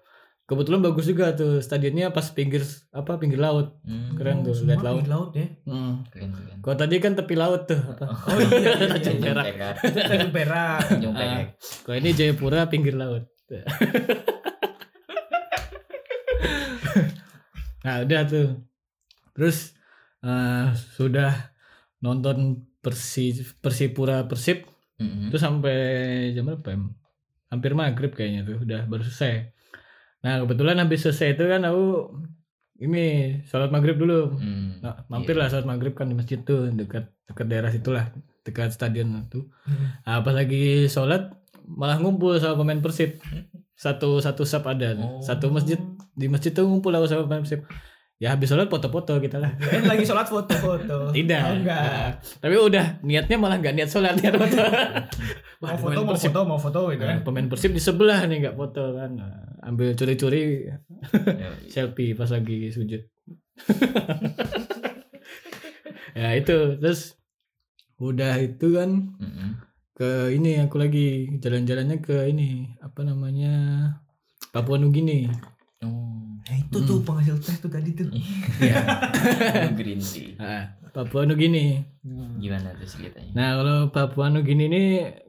[SPEAKER 4] Kebetulan bagus juga tuh stadionnya pas pinggir apa pinggir laut.
[SPEAKER 3] Hmm,
[SPEAKER 4] Keren tuh
[SPEAKER 5] Oh,
[SPEAKER 4] lihat laut.
[SPEAKER 5] di laut ya.
[SPEAKER 4] Hmm.
[SPEAKER 3] Keren keren.
[SPEAKER 4] Kalau tadi kan tepi laut tuh. Apa?
[SPEAKER 5] Oh iya, iya, iya.
[SPEAKER 4] Tanjung
[SPEAKER 3] Tanjung
[SPEAKER 4] Perak.
[SPEAKER 5] Tanjung Perak.
[SPEAKER 3] Tanjung. Perak.
[SPEAKER 4] Kalau ini Jayapura pinggir laut. nah udah tuh. Terus eh, sudah nonton Persi Persipura Persib
[SPEAKER 3] Mm-mm.
[SPEAKER 4] itu sampai jam berapa? ya? Hampir maghrib kayaknya tuh udah baru selesai. Nah kebetulan habis selesai itu kan aku ini sholat maghrib dulu.
[SPEAKER 3] Hmm.
[SPEAKER 4] Nah, mampir lah sholat maghrib kan di masjid tuh dekat dekat daerah situlah dekat stadion itu.
[SPEAKER 5] Hmm.
[SPEAKER 4] Nah, pas lagi sholat malah ngumpul sama pemain Persib. Satu satu sub ada,
[SPEAKER 3] Oh.
[SPEAKER 4] satu masjid di masjid tuh ngumpul aku sama pemain Persib. Ya habis sholat foto-foto kita lah.
[SPEAKER 5] Kirain lagi sholat foto-foto.
[SPEAKER 4] Tidak.
[SPEAKER 5] Oh, enggak.
[SPEAKER 4] Nah, tapi udah niatnya malah nggak niat sholat niat foto.
[SPEAKER 5] Mau foto, mau
[SPEAKER 4] Persib.
[SPEAKER 5] foto, mau foto gitu
[SPEAKER 4] Nah,
[SPEAKER 5] kan.
[SPEAKER 4] pemain Persib di sebelah nih nggak foto kan. Nah, ambil curi-curi selfie pas lagi sujud. ya itu terus udah itu kan ke ini aku lagi jalan-jalannya ke ini apa namanya Papua Nugini.
[SPEAKER 3] Oh.
[SPEAKER 5] Nah, itu tuh penghasil teh tuh tadi tuh.
[SPEAKER 4] Iya.
[SPEAKER 3] Green tea.
[SPEAKER 4] Ah, Papua Nugini.
[SPEAKER 3] Gimana tuh ceritanya?
[SPEAKER 4] Nah kalau Papua Nugini ini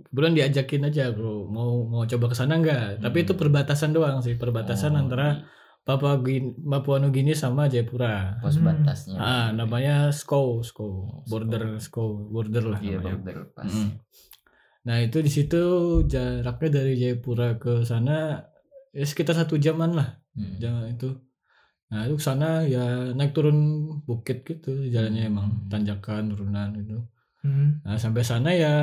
[SPEAKER 4] kebetulan diajakin aja bro mau mau coba ke sana enggak tapi
[SPEAKER 3] Hmm.
[SPEAKER 4] itu perbatasan doang sih perbatasan
[SPEAKER 3] Oh,
[SPEAKER 4] antara
[SPEAKER 3] di
[SPEAKER 4] Papua Gin- Papua Nugini sama Jayapura
[SPEAKER 3] pos
[SPEAKER 5] Hmm.
[SPEAKER 3] batasnya.
[SPEAKER 4] ah namanya SCO SCO
[SPEAKER 3] Oh,
[SPEAKER 4] border SCO border lah
[SPEAKER 3] Iya,
[SPEAKER 4] namanya
[SPEAKER 3] border pas.
[SPEAKER 4] Mm. nah itu di situ jaraknya dari Jayapura ke sana ya sekitar satu jaman lah
[SPEAKER 3] Mm.
[SPEAKER 4] jalan itu nah itu ke sana ya naik turun bukit gitu jalannya emang
[SPEAKER 3] Hmm.
[SPEAKER 4] tanjakan turunan gitu
[SPEAKER 5] Hmm.
[SPEAKER 4] Nah sampai sana ya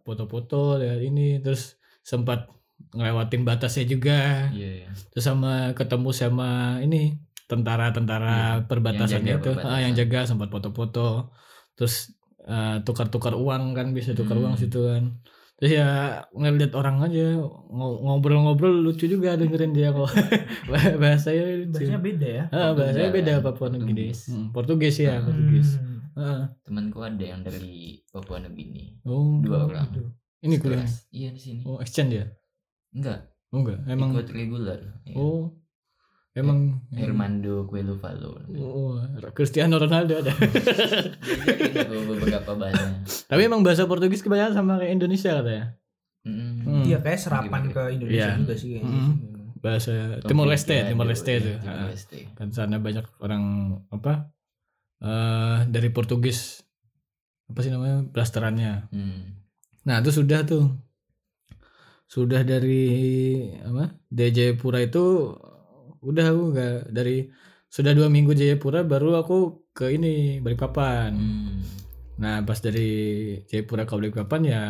[SPEAKER 4] foto-foto lihat ini terus sempat ngelewatin batasnya juga
[SPEAKER 3] Iya, iya.
[SPEAKER 4] terus sama ketemu sama ini tentara-tentara
[SPEAKER 3] Iya,
[SPEAKER 4] perbatasan
[SPEAKER 3] yang
[SPEAKER 4] itu ah,
[SPEAKER 3] perbatasan.
[SPEAKER 4] yang jaga sempat foto-foto terus eh, tukar-tukar uang kan bisa tukar
[SPEAKER 3] Hmm.
[SPEAKER 4] uang situ kan terus ya ngeliat orang aja ngo- ngobrol-ngobrol lucu juga dengerin dia kok bahasanya lucu.
[SPEAKER 5] Bahasanya beda ya.
[SPEAKER 4] Ah, bahasanya beda
[SPEAKER 3] kan?
[SPEAKER 4] Papua Nugini
[SPEAKER 3] Portugis.
[SPEAKER 4] Hmm, Portugis ya Portugis
[SPEAKER 5] Hmm.
[SPEAKER 4] Ah,
[SPEAKER 3] Temanku ada yang dari Papua Nugini.
[SPEAKER 4] oh
[SPEAKER 3] Dua orang.
[SPEAKER 5] gitu.
[SPEAKER 4] ini kuliah.
[SPEAKER 3] Iya di sini.
[SPEAKER 4] oh exchange ya
[SPEAKER 3] Enggak,
[SPEAKER 4] oh enggak emang
[SPEAKER 3] ikut reguler. Iya.
[SPEAKER 4] Oh, emang
[SPEAKER 3] Hermando Cuelufalo.
[SPEAKER 4] Oh, Cristiano Ronaldo ada.
[SPEAKER 3] Beberapa bahasa.
[SPEAKER 4] Tapi emang bahasa Portugis kebanyakan sama kayak Indonesia katanya.
[SPEAKER 3] Mm.
[SPEAKER 4] Hmm.
[SPEAKER 5] Iya kayak serapan ke Indonesia
[SPEAKER 4] Iya.
[SPEAKER 5] juga sih kayaknya.
[SPEAKER 4] Hmm. Bahasa Timor Leste, Timor Leste.
[SPEAKER 3] Timor
[SPEAKER 4] Ah,
[SPEAKER 3] Leste.
[SPEAKER 4] Kan sana banyak orang apa? eh dari Portugis apa sih namanya blasterannya.
[SPEAKER 3] Hmm.
[SPEAKER 4] Nah itu sudah tuh, sudah dari apa? Jayapura itu udah aku nggak dari sudah dua minggu Jayapura baru aku ke ini Balikpapan.
[SPEAKER 3] Hmm.
[SPEAKER 4] Nah pas dari Jayapura ke Balikpapan ya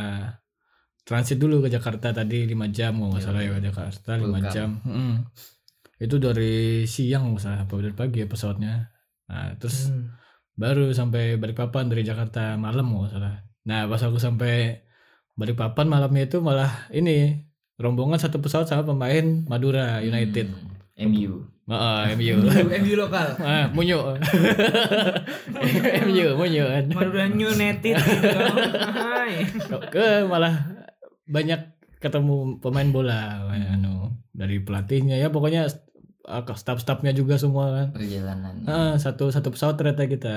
[SPEAKER 4] transit dulu ke Jakarta tadi 5 jam kalau nggak
[SPEAKER 3] Iya,
[SPEAKER 4] salah ya
[SPEAKER 3] iya.
[SPEAKER 4] ke Jakarta
[SPEAKER 3] Full
[SPEAKER 4] 5
[SPEAKER 3] camp.
[SPEAKER 4] jam. Mm-mm. Itu dari siang nggak salah apa dari pagi ya pesawatnya. Nah terus
[SPEAKER 5] Hmm.
[SPEAKER 4] baru sampai Balikpapan dari Jakarta malam nggak salah. Nah pas aku sampai Balikpapan malamnya itu malah ini rombongan satu pesawat sama pemain Madura United.
[SPEAKER 3] Hmm. MU.
[SPEAKER 4] Ah, MU.
[SPEAKER 5] MU lokal.
[SPEAKER 4] ah, Munyo. MU, Munyo.
[SPEAKER 5] Madura United.
[SPEAKER 4] Ke malah banyak ketemu pemain bola anu dari pelatihnya ya pokoknya uh, staff-staffnya juga semua kan
[SPEAKER 3] Perjalanan.
[SPEAKER 4] Ah, satu satu pesawat ternyata kita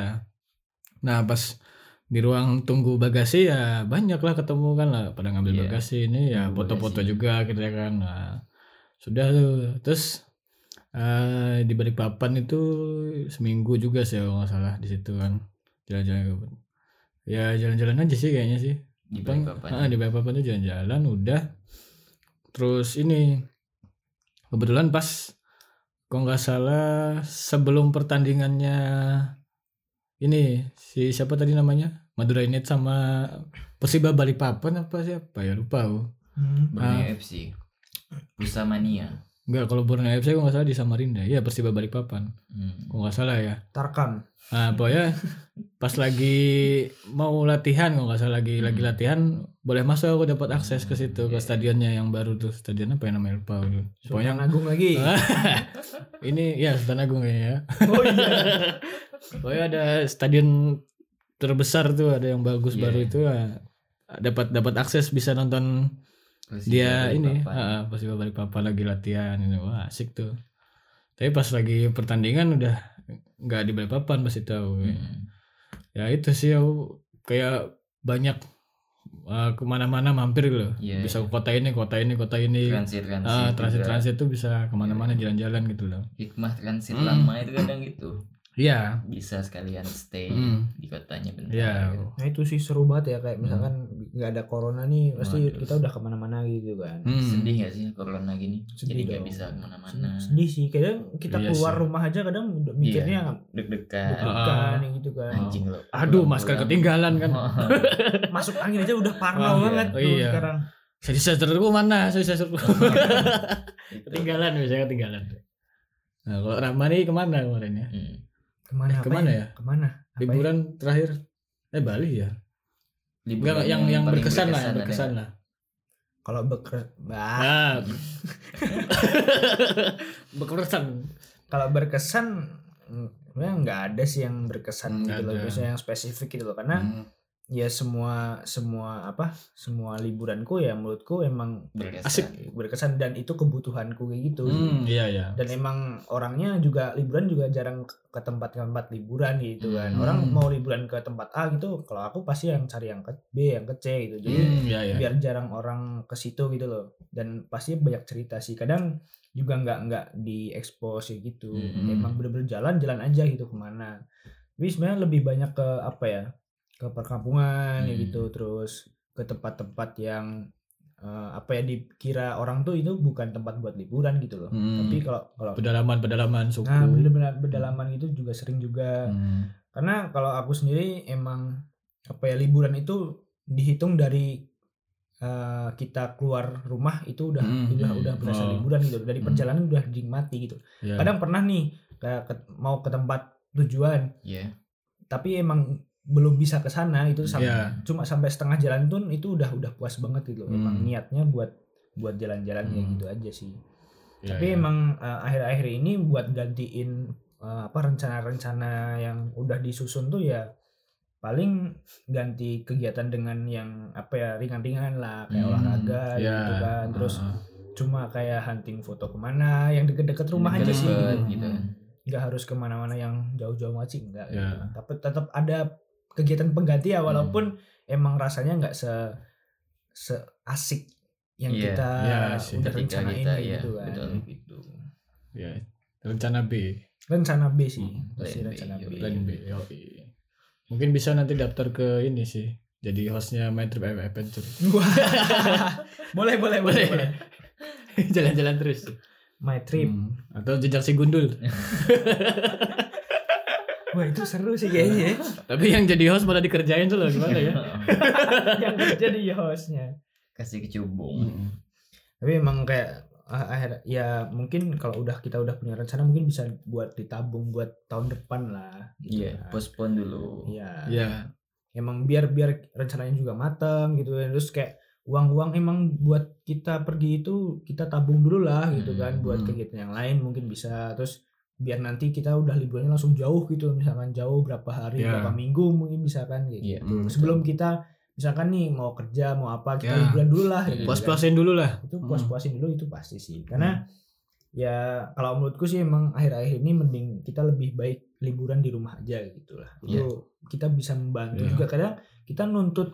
[SPEAKER 4] nah pas di ruang tunggu bagasi ya banyak lah ketemu kan lah pada ngambil
[SPEAKER 3] Iya.
[SPEAKER 4] bagasi ini ya foto-foto juga kita kan nah, sudah tuh terus eh, di Balikpapan itu seminggu juga sih kalau nggak salah di situ kan jalan-jalan ya jalan-jalan aja sih kayaknya sih
[SPEAKER 3] Di
[SPEAKER 4] Bang,
[SPEAKER 3] Balikpapan.
[SPEAKER 4] ah, di Balikpapan tuh jalan-jalan udah. Terus ini kebetulan pas kok nggak salah sebelum pertandingannya ini si siapa tadi namanya Madura United sama Persiba Balikpapan apa siapa ya lupa aku.
[SPEAKER 5] Hmm.
[SPEAKER 3] Borneo FC Pusamania
[SPEAKER 4] Enggak kalau Borneo FC kalau nggak salah di Samarinda. Iya Persiba Balikpapan.
[SPEAKER 3] hmm.
[SPEAKER 4] Kalau nggak salah ya.
[SPEAKER 5] Tarkan.
[SPEAKER 4] Nah, pokoknya pas lagi mau latihan kalau nggak salah lagi lagi latihan boleh masuk aku dapat akses ke situ ke stadionnya yang baru tuh stadion apa yang namanya lupa aku. Pokoknya
[SPEAKER 5] Sultan Agung lagi.
[SPEAKER 4] ini ya Sultan Agung kayaknya ya.
[SPEAKER 5] oh iya.
[SPEAKER 4] Pokoknya ada stadion terbesar tuh ada yang bagus
[SPEAKER 3] Iya.
[SPEAKER 4] baru itu ya. dapat dapat akses bisa nonton
[SPEAKER 3] Persiba
[SPEAKER 4] dia ini ah, pas balik papa lagi latihan ini. Wah asik tuh. Tapi pas lagi pertandingan udah nggak di Balikpapan pas itu aku.
[SPEAKER 3] Hmm.
[SPEAKER 4] ya itu sih aku kayak banyak uh, ke mana-mana mampir loh.
[SPEAKER 3] Iya,
[SPEAKER 4] bisa
[SPEAKER 3] iya.
[SPEAKER 4] ke kota ini kota ini kota ini.
[SPEAKER 3] Transit transit
[SPEAKER 4] ah, transit transit tuh bisa ke mana-mana jalan-jalan gitu loh.
[SPEAKER 3] Hikmah transit
[SPEAKER 4] Hmm.
[SPEAKER 3] lama itu kadang gitu
[SPEAKER 4] iya
[SPEAKER 3] bisa sekalian stay
[SPEAKER 4] Hmm.
[SPEAKER 3] di kotanya bentar
[SPEAKER 4] iya
[SPEAKER 3] gitu.
[SPEAKER 5] Nah itu sih seru banget ya kayak misalkan nggak ada corona nih pasti
[SPEAKER 3] Waduh.
[SPEAKER 5] kita udah ke mana-mana gitu kan.
[SPEAKER 4] Hmm.
[SPEAKER 3] sedih gak sih corona gini
[SPEAKER 5] Sedih
[SPEAKER 3] jadi nggak bisa ke mana-mana
[SPEAKER 5] Sedih sih kadang kita
[SPEAKER 4] Iya
[SPEAKER 5] keluar
[SPEAKER 4] sih.
[SPEAKER 5] rumah aja kadang udah mikirnya
[SPEAKER 3] deg-degan
[SPEAKER 5] bukan gitu kan.
[SPEAKER 3] anjing lo
[SPEAKER 4] aduh masker ketinggalan kan
[SPEAKER 5] Masuk angin aja udah parno
[SPEAKER 4] Oh, iya.
[SPEAKER 5] banget
[SPEAKER 4] Oh,
[SPEAKER 5] tuh
[SPEAKER 4] iya.
[SPEAKER 5] sekarang.
[SPEAKER 4] saya seserku mana saya
[SPEAKER 3] Itu.
[SPEAKER 4] ketinggalan biasanya ketinggalan nah kalau Ramani ke mana kemarin ya
[SPEAKER 3] Hmm.
[SPEAKER 5] Ke mana?
[SPEAKER 4] Eh,
[SPEAKER 5] ke
[SPEAKER 4] mana ya?
[SPEAKER 5] Ke mana? Apa
[SPEAKER 4] liburan terakhir? Eh Bali ya?
[SPEAKER 3] Liburan
[SPEAKER 4] Enggak yang yang
[SPEAKER 3] paling
[SPEAKER 4] berkesan lah yang berkesan lah.
[SPEAKER 5] Kalau beker, bah,
[SPEAKER 4] nah. Berkesan
[SPEAKER 5] kalau berkesan mm, sebenarnya nggak ada sih yang berkesan gitu loh, biasanya yang spesifik gitu loh. Karena
[SPEAKER 3] Hmm,
[SPEAKER 5] ya semua semua apa semua liburanku ya menurutku emang
[SPEAKER 3] berkesan.
[SPEAKER 4] Asik.
[SPEAKER 5] berkesan dan itu kebutuhanku kayak gitu.
[SPEAKER 4] Hmm iya ya
[SPEAKER 5] dan emang orangnya juga liburan juga jarang ke tempat-tempat liburan gitu kan.
[SPEAKER 3] Hmm.
[SPEAKER 5] orang mau liburan ke tempat A gitu kalau aku pasti yang cari yang ke B yang ke C gitu. Jadi
[SPEAKER 4] hmm iya ya
[SPEAKER 5] biar jarang orang ke situ gitu loh. Dan pasti banyak cerita sih. Kadang juga nggak nggak diekspos gitu.
[SPEAKER 3] Hmm.
[SPEAKER 5] emang bener-bener jalan jalan aja gitu ke mana. Tapi sebenarnya lebih banyak ke apa ya ke perkampungan ya
[SPEAKER 3] Hmm.
[SPEAKER 5] gitu terus ke tempat-tempat yang eh, apa ya dikira orang tuh itu bukan tempat buat liburan gitu loh
[SPEAKER 4] Hmm.
[SPEAKER 5] tapi kalau kalau
[SPEAKER 4] pedalaman pedalaman suku
[SPEAKER 5] nah bener-bener pedalaman itu juga sering juga
[SPEAKER 4] Hmm.
[SPEAKER 5] karena kalau aku sendiri emang apa ya liburan itu dihitung dari eh, kita keluar rumah itu udah
[SPEAKER 4] Hmm,
[SPEAKER 5] udah
[SPEAKER 3] hmm.
[SPEAKER 5] udah berasa
[SPEAKER 4] Oh.
[SPEAKER 5] liburan gitu dari
[SPEAKER 4] Hmm.
[SPEAKER 5] perjalanan udah dinikmati gitu
[SPEAKER 4] Ya.
[SPEAKER 5] kadang pernah nih kayak ke- mau ke tempat tujuan
[SPEAKER 3] Iya.
[SPEAKER 5] tapi emang belum bisa ke sana itu sampai
[SPEAKER 4] Iya.
[SPEAKER 5] cuma sampai setengah jalan tuh itu udah udah puas banget gitu loh. emang
[SPEAKER 4] Hmm.
[SPEAKER 5] niatnya buat buat jalan-jalan ya
[SPEAKER 4] Hmm.
[SPEAKER 5] gitu aja sih
[SPEAKER 4] Ya,
[SPEAKER 5] tapi
[SPEAKER 4] ya.
[SPEAKER 5] emang eh, akhir-akhir ini buat gantiin eh, apa rencana-rencana yang udah disusun tuh ya paling ganti kegiatan dengan yang apa ya ringan-ringan lah kayak
[SPEAKER 3] Hmm,
[SPEAKER 5] olahraga
[SPEAKER 4] ya.
[SPEAKER 5] gitu kan terus
[SPEAKER 4] Ah.
[SPEAKER 5] cuma kayak hunting foto ke mana yang deket-deket rumah aja sih
[SPEAKER 3] Deket,
[SPEAKER 5] gitu.
[SPEAKER 3] gitu
[SPEAKER 5] nggak harus ke mana-mana yang jauh-jauh sih enggak gitu
[SPEAKER 4] Ya.
[SPEAKER 5] kan. tapi tetap ada kegiatan pengganti ya walaupun
[SPEAKER 3] Hmm.
[SPEAKER 5] emang rasanya nggak se se asik yang
[SPEAKER 3] Iya,
[SPEAKER 5] kita
[SPEAKER 4] iya sih.
[SPEAKER 5] udah
[SPEAKER 3] Ketika
[SPEAKER 5] rencanain
[SPEAKER 3] kita
[SPEAKER 5] kayak
[SPEAKER 3] ya
[SPEAKER 5] gitu kan
[SPEAKER 3] betul gitu.
[SPEAKER 4] Ya. rencana B
[SPEAKER 5] rencana B sih
[SPEAKER 4] Hmm,
[SPEAKER 5] pasti
[SPEAKER 3] B,
[SPEAKER 5] rencana B,
[SPEAKER 3] yoi.
[SPEAKER 4] plan B yoi. mungkin bisa nanti daftar ke ini sih jadi hostnya My Trip Adventure
[SPEAKER 5] boleh boleh boleh boleh
[SPEAKER 4] jalan-jalan terus
[SPEAKER 5] my trip
[SPEAKER 4] Hmm. atau jejak si gundul
[SPEAKER 5] wah itu seru sih kayaknya ya.
[SPEAKER 4] tapi yang jadi host malah dikerjain tuh loh gimana ya
[SPEAKER 5] yang jadi hostnya
[SPEAKER 3] Kasih kecubung.
[SPEAKER 4] Hmm.
[SPEAKER 5] tapi emang kayak ah, akhir ya mungkin kalau udah kita udah punya rencana mungkin bisa buat ditabung buat tahun depan lah gitu
[SPEAKER 3] Iya,
[SPEAKER 5] kan.
[SPEAKER 3] postpone dulu.
[SPEAKER 5] Iya.
[SPEAKER 4] ya
[SPEAKER 5] emang biar biar rencananya juga matang gitu kan terus kayak uang-uang emang buat kita pergi itu kita tabung dulu lah gitu kan
[SPEAKER 3] Hmm,
[SPEAKER 5] buat
[SPEAKER 4] hmm.
[SPEAKER 5] kegiatan yang lain mungkin bisa terus biar nanti kita udah liburannya langsung jauh gitu misalkan jauh berapa hari
[SPEAKER 4] Ya.
[SPEAKER 5] berapa minggu mungkin bisa kan gitu
[SPEAKER 3] Iya.
[SPEAKER 4] Hmm.
[SPEAKER 5] sebelum kita misalkan nih mau kerja mau apa kita
[SPEAKER 4] Ya.
[SPEAKER 5] liburan dulu lah gitu kan.
[SPEAKER 4] puas-puasin dulu lah
[SPEAKER 5] itu puas-puasin dulu itu pasti sih karena ya kalau menurutku sih emang akhir-akhir ini mending kita lebih baik liburan di rumah aja gitu lah itu kita bisa membantu
[SPEAKER 4] Iya.
[SPEAKER 5] juga kadang kita nuntut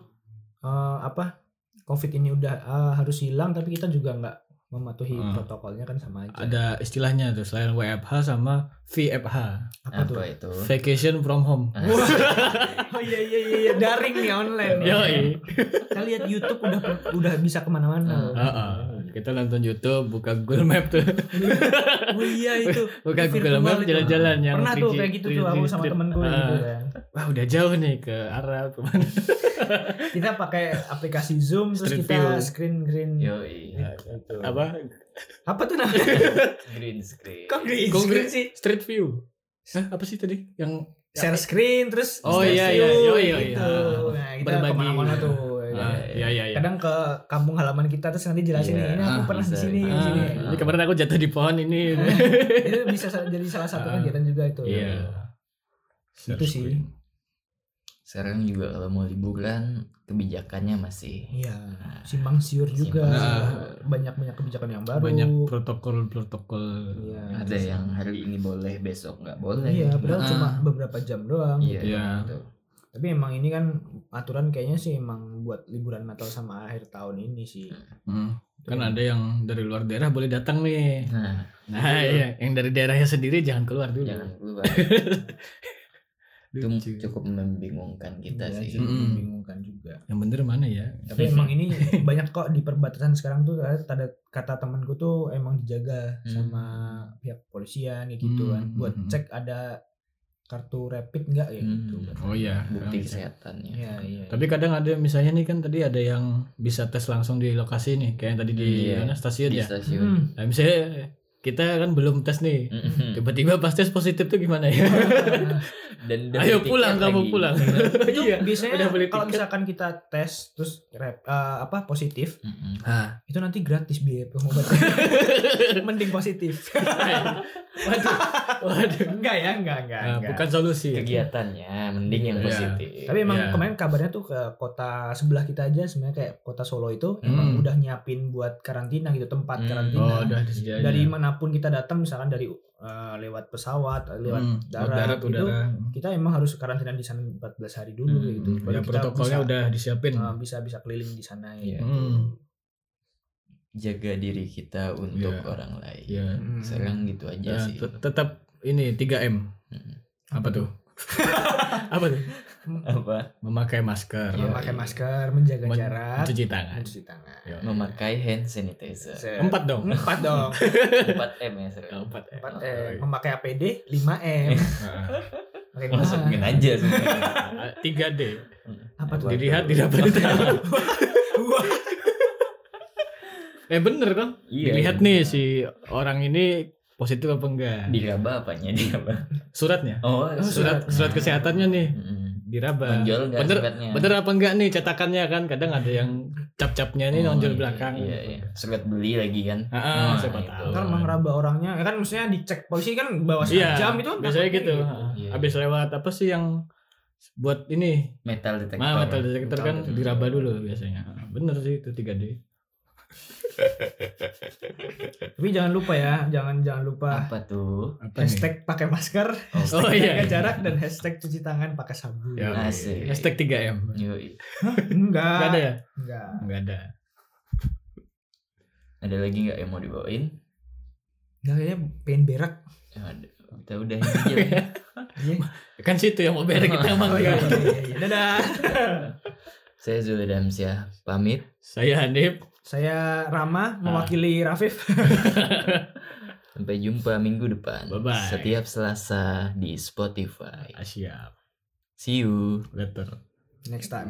[SPEAKER 5] eh, apa covid ini udah ah, harus hilang tapi kita juga nggak mematuhi
[SPEAKER 4] Hmm.
[SPEAKER 5] protokolnya kan sama aja
[SPEAKER 4] ada istilahnya tuh selain WFH sama VFH
[SPEAKER 5] apa, tuh
[SPEAKER 3] Apa itu?
[SPEAKER 4] vacation from home
[SPEAKER 5] Wah. oh iya iya iya iya. daring nih online ya.
[SPEAKER 4] Yoi.
[SPEAKER 5] kita lihat YouTube udah udah bisa ke mana-mana
[SPEAKER 3] Hmm.
[SPEAKER 5] loh.
[SPEAKER 4] Heeh. Kita nonton YouTube buka Google Map tuh
[SPEAKER 5] oh iya itu
[SPEAKER 4] buka
[SPEAKER 5] Itu
[SPEAKER 4] Google Map jalan-jalan yang
[SPEAKER 5] pernah tuh
[SPEAKER 4] 3G
[SPEAKER 5] kayak gitu tuh aku sama
[SPEAKER 4] 3G
[SPEAKER 5] temenku
[SPEAKER 4] Ah.
[SPEAKER 5] gitu kan
[SPEAKER 4] wah udah jauh nih ke Arab ke mana
[SPEAKER 5] kita pakai aplikasi Zoom terus
[SPEAKER 4] Street
[SPEAKER 5] kita
[SPEAKER 4] view.
[SPEAKER 5] screen green
[SPEAKER 3] Yoi.
[SPEAKER 5] gitu.
[SPEAKER 4] apa
[SPEAKER 5] apa tuh namanya
[SPEAKER 3] Green screen.
[SPEAKER 5] kok green
[SPEAKER 4] Kok green-
[SPEAKER 5] sih
[SPEAKER 4] Street View Hah, apa sih tadi yang
[SPEAKER 5] share screen terus
[SPEAKER 4] Oh, iya,
[SPEAKER 5] view,
[SPEAKER 4] iya, iya, iya,
[SPEAKER 5] gitu.
[SPEAKER 4] iya.
[SPEAKER 5] Nah, kita
[SPEAKER 4] Berbagi.
[SPEAKER 5] ke mana-mana tuh. Ya.
[SPEAKER 4] Ah, iya iya iya
[SPEAKER 5] Kadang ke kampung halaman kita terus nanti jelasin
[SPEAKER 3] Iya,
[SPEAKER 5] nih, ini aku
[SPEAKER 4] ah,
[SPEAKER 5] pernah di sini, di sini.
[SPEAKER 4] Ah, ini kemarin aku jatuh di pohon ini
[SPEAKER 5] itu bisa sa- jadi salah satu
[SPEAKER 4] Ah.
[SPEAKER 5] kegiatan juga itu.
[SPEAKER 4] iya
[SPEAKER 5] Itu sih.
[SPEAKER 3] Sekarang juga kalau mau liburan kebijakannya masih
[SPEAKER 5] Iya, simpang siur juga.
[SPEAKER 3] Simpang
[SPEAKER 4] siur.
[SPEAKER 5] Banyak-banyak kebijakan yang baru.
[SPEAKER 4] banyak protokol protokol
[SPEAKER 5] Iya.
[SPEAKER 3] ada yang hari ini boleh besok nggak boleh.
[SPEAKER 5] Iya, padahal
[SPEAKER 4] Ah.
[SPEAKER 5] cuma beberapa jam doang.
[SPEAKER 3] Iya.
[SPEAKER 4] Iya.
[SPEAKER 3] gitu.
[SPEAKER 5] Tapi emang ini kan aturan kayaknya sih emang buat liburan Natal sama akhir tahun ini sih.
[SPEAKER 4] Hmm, kan ada yang dari luar daerah boleh datang nih
[SPEAKER 3] Nah,
[SPEAKER 4] nah iya yang dari daerahnya sendiri jangan keluar dulu
[SPEAKER 3] jangan keluar. Itu cukup membingungkan kita
[SPEAKER 5] Iya,
[SPEAKER 3] sih.
[SPEAKER 5] cukup
[SPEAKER 4] Mm-mm.
[SPEAKER 5] membingungkan juga.
[SPEAKER 4] yang bener mana ya
[SPEAKER 5] Tapi emang ini banyak kok di perbatasan sekarang tuh ada kata temanku tuh emang dijaga
[SPEAKER 3] Hmm.
[SPEAKER 5] sama pihak polisian kayak gitu kan
[SPEAKER 4] Hmm,
[SPEAKER 5] buat
[SPEAKER 4] hmm,
[SPEAKER 5] cek ada kartu rapid enggak ya gitu.
[SPEAKER 3] Hmm.
[SPEAKER 4] oh iya
[SPEAKER 3] Bukti
[SPEAKER 4] Iya.
[SPEAKER 3] kesehatannya.
[SPEAKER 5] Iya, iya.
[SPEAKER 4] tapi kadang ada misalnya nih kan tadi ada yang bisa tes langsung di lokasi nih kayak yang tadi di
[SPEAKER 3] Iya.
[SPEAKER 4] mana stasiun
[SPEAKER 3] Di
[SPEAKER 4] ya
[SPEAKER 3] stasiun.
[SPEAKER 5] Hmm.
[SPEAKER 4] nah misalnya kita kan belum tes nih
[SPEAKER 3] Mm-mm.
[SPEAKER 4] tiba-tiba pas tes positif tuh gimana ya
[SPEAKER 3] Dan udah
[SPEAKER 4] ayo pulang kamu
[SPEAKER 3] lagi.
[SPEAKER 4] pulang
[SPEAKER 5] itu
[SPEAKER 4] iya
[SPEAKER 5] biasanya kalau misalkan kita tes terus rap, eh, apa positif
[SPEAKER 3] Mm-mm.
[SPEAKER 4] ah
[SPEAKER 5] itu nanti gratis biaya pengobatan mending positif
[SPEAKER 4] waduh waduh
[SPEAKER 5] enggak ya enggak enggak,
[SPEAKER 4] Nah,
[SPEAKER 5] enggak.
[SPEAKER 4] bukan solusi
[SPEAKER 3] Kegiatannya mending yang
[SPEAKER 4] Iya.
[SPEAKER 3] positif.
[SPEAKER 5] tapi emang
[SPEAKER 4] Iya.
[SPEAKER 5] kemarin kabarnya tuh ke kota sebelah kita aja sebenarnya kayak kota Solo itu
[SPEAKER 4] Hmm.
[SPEAKER 5] emang udah nyiapin buat karantina gitu tempat
[SPEAKER 3] Hmm.
[SPEAKER 5] karantina
[SPEAKER 4] oh udah
[SPEAKER 5] dari
[SPEAKER 4] ya.
[SPEAKER 5] Mana pun kita datang misalkan dari eh, lewat pesawat lewat
[SPEAKER 4] Hmm,
[SPEAKER 5] darat,
[SPEAKER 4] darat
[SPEAKER 5] itu
[SPEAKER 4] udara
[SPEAKER 5] kita emang harus karantina di sana 14 hari dulu
[SPEAKER 3] Hmm,
[SPEAKER 5] gitu
[SPEAKER 3] hmm.
[SPEAKER 5] Baru
[SPEAKER 4] ya protokolnya
[SPEAKER 5] bisa,
[SPEAKER 4] udah disiapin
[SPEAKER 5] eh, bisa bisa keliling di sana
[SPEAKER 3] Iya.
[SPEAKER 5] gitu.
[SPEAKER 4] Hmm.
[SPEAKER 3] Jaga diri kita untuk
[SPEAKER 4] Iya.
[SPEAKER 3] orang lain.
[SPEAKER 4] ya
[SPEAKER 5] Hmm.
[SPEAKER 3] Sekarang gitu aja
[SPEAKER 4] Ya,
[SPEAKER 3] sih.
[SPEAKER 4] tet- tetap ini 3M
[SPEAKER 3] Mm.
[SPEAKER 4] apa tuh apa tuh
[SPEAKER 3] Apa?
[SPEAKER 4] memakai masker.
[SPEAKER 3] Iya.
[SPEAKER 5] memakai masker menjaga
[SPEAKER 4] Men-
[SPEAKER 5] jarak.
[SPEAKER 4] mencuci tangan.
[SPEAKER 5] Mencuci tangan.
[SPEAKER 4] Yo.
[SPEAKER 3] Memakai hand sanitizer.
[SPEAKER 5] Se-
[SPEAKER 4] empat dong.
[SPEAKER 5] Empat dong.
[SPEAKER 3] 4 M ya sekarang.
[SPEAKER 4] empat
[SPEAKER 5] empat
[SPEAKER 4] Oh,
[SPEAKER 5] M.
[SPEAKER 4] Iya.
[SPEAKER 5] memakai APD 5 M.
[SPEAKER 4] Nah,
[SPEAKER 3] Masukin
[SPEAKER 5] lima.
[SPEAKER 3] aja sebenarnya.
[SPEAKER 4] tiga D.
[SPEAKER 5] Apa tuh?
[SPEAKER 4] Dilihat didapat diterima eh bener kan?
[SPEAKER 3] Iya.
[SPEAKER 4] dilihat nih si orang ini positif apa enggak?
[SPEAKER 3] Diraba apanya? Diraba?
[SPEAKER 4] suratnya?
[SPEAKER 3] Oh,
[SPEAKER 4] surat surat. kesehatannya nih.
[SPEAKER 3] Mm-mm.
[SPEAKER 4] Diraba
[SPEAKER 3] Nonjol nggak
[SPEAKER 4] bener bener apa enggak nih cetakannya kan kadang ada yang cap-capnya nih
[SPEAKER 3] Oh,
[SPEAKER 4] nonjol
[SPEAKER 3] iya,
[SPEAKER 4] belakang
[SPEAKER 3] Iya, iya. Surat beli lagi kan.
[SPEAKER 4] Ah, ah,
[SPEAKER 3] Nah,
[SPEAKER 4] siapa
[SPEAKER 3] itu.
[SPEAKER 4] tahu.
[SPEAKER 5] Ntar emang raba orangnya ya kan maksudnya dicek polisi kan bawa
[SPEAKER 4] Iya,
[SPEAKER 5] jam itu kan
[SPEAKER 4] biasanya
[SPEAKER 5] takutnya
[SPEAKER 4] gitu.
[SPEAKER 3] Iya.
[SPEAKER 4] Habis lewat apa sih yang buat ini
[SPEAKER 3] Metal detektor.
[SPEAKER 4] Nah, metal detector kan
[SPEAKER 3] Metal
[SPEAKER 4] diraba
[SPEAKER 3] detector.
[SPEAKER 4] dulu biasanya. Bener sih itu 3D.
[SPEAKER 5] Tapi jangan lupa ya, jangan jangan lupa
[SPEAKER 3] Apa tuh?
[SPEAKER 4] Apa nih?
[SPEAKER 5] hashtag pakai masker, hashtag
[SPEAKER 4] Oh, iya.
[SPEAKER 5] jaga jarak dan hashtag cuci tangan pakai sabun.
[SPEAKER 4] Ya,
[SPEAKER 3] Asik.
[SPEAKER 4] Hashtag 3M.
[SPEAKER 3] Yoi.
[SPEAKER 5] Enggak.
[SPEAKER 4] Enggak ada ya?
[SPEAKER 5] Enggak.
[SPEAKER 4] Enggak ada.
[SPEAKER 3] Ada lagi nggak yang mau dibawain?
[SPEAKER 5] Enggak kayaknya pengen berak.
[SPEAKER 3] Ya, ada. Kita udah aja.
[SPEAKER 5] Iya.
[SPEAKER 4] Kan situ yang mau beres kita emang
[SPEAKER 5] Oh iya, iya, iya. Dadah.
[SPEAKER 3] Saya Zul Damsyah pamit.
[SPEAKER 4] Saya Hanif.
[SPEAKER 5] Saya Rama mewakili Rafif.
[SPEAKER 3] Sampai jumpa minggu depan.
[SPEAKER 4] Bye-bye.
[SPEAKER 3] Setiap Selasa di Spotify.
[SPEAKER 4] Ah, Siap.
[SPEAKER 3] See you.
[SPEAKER 4] Later.
[SPEAKER 5] Next time.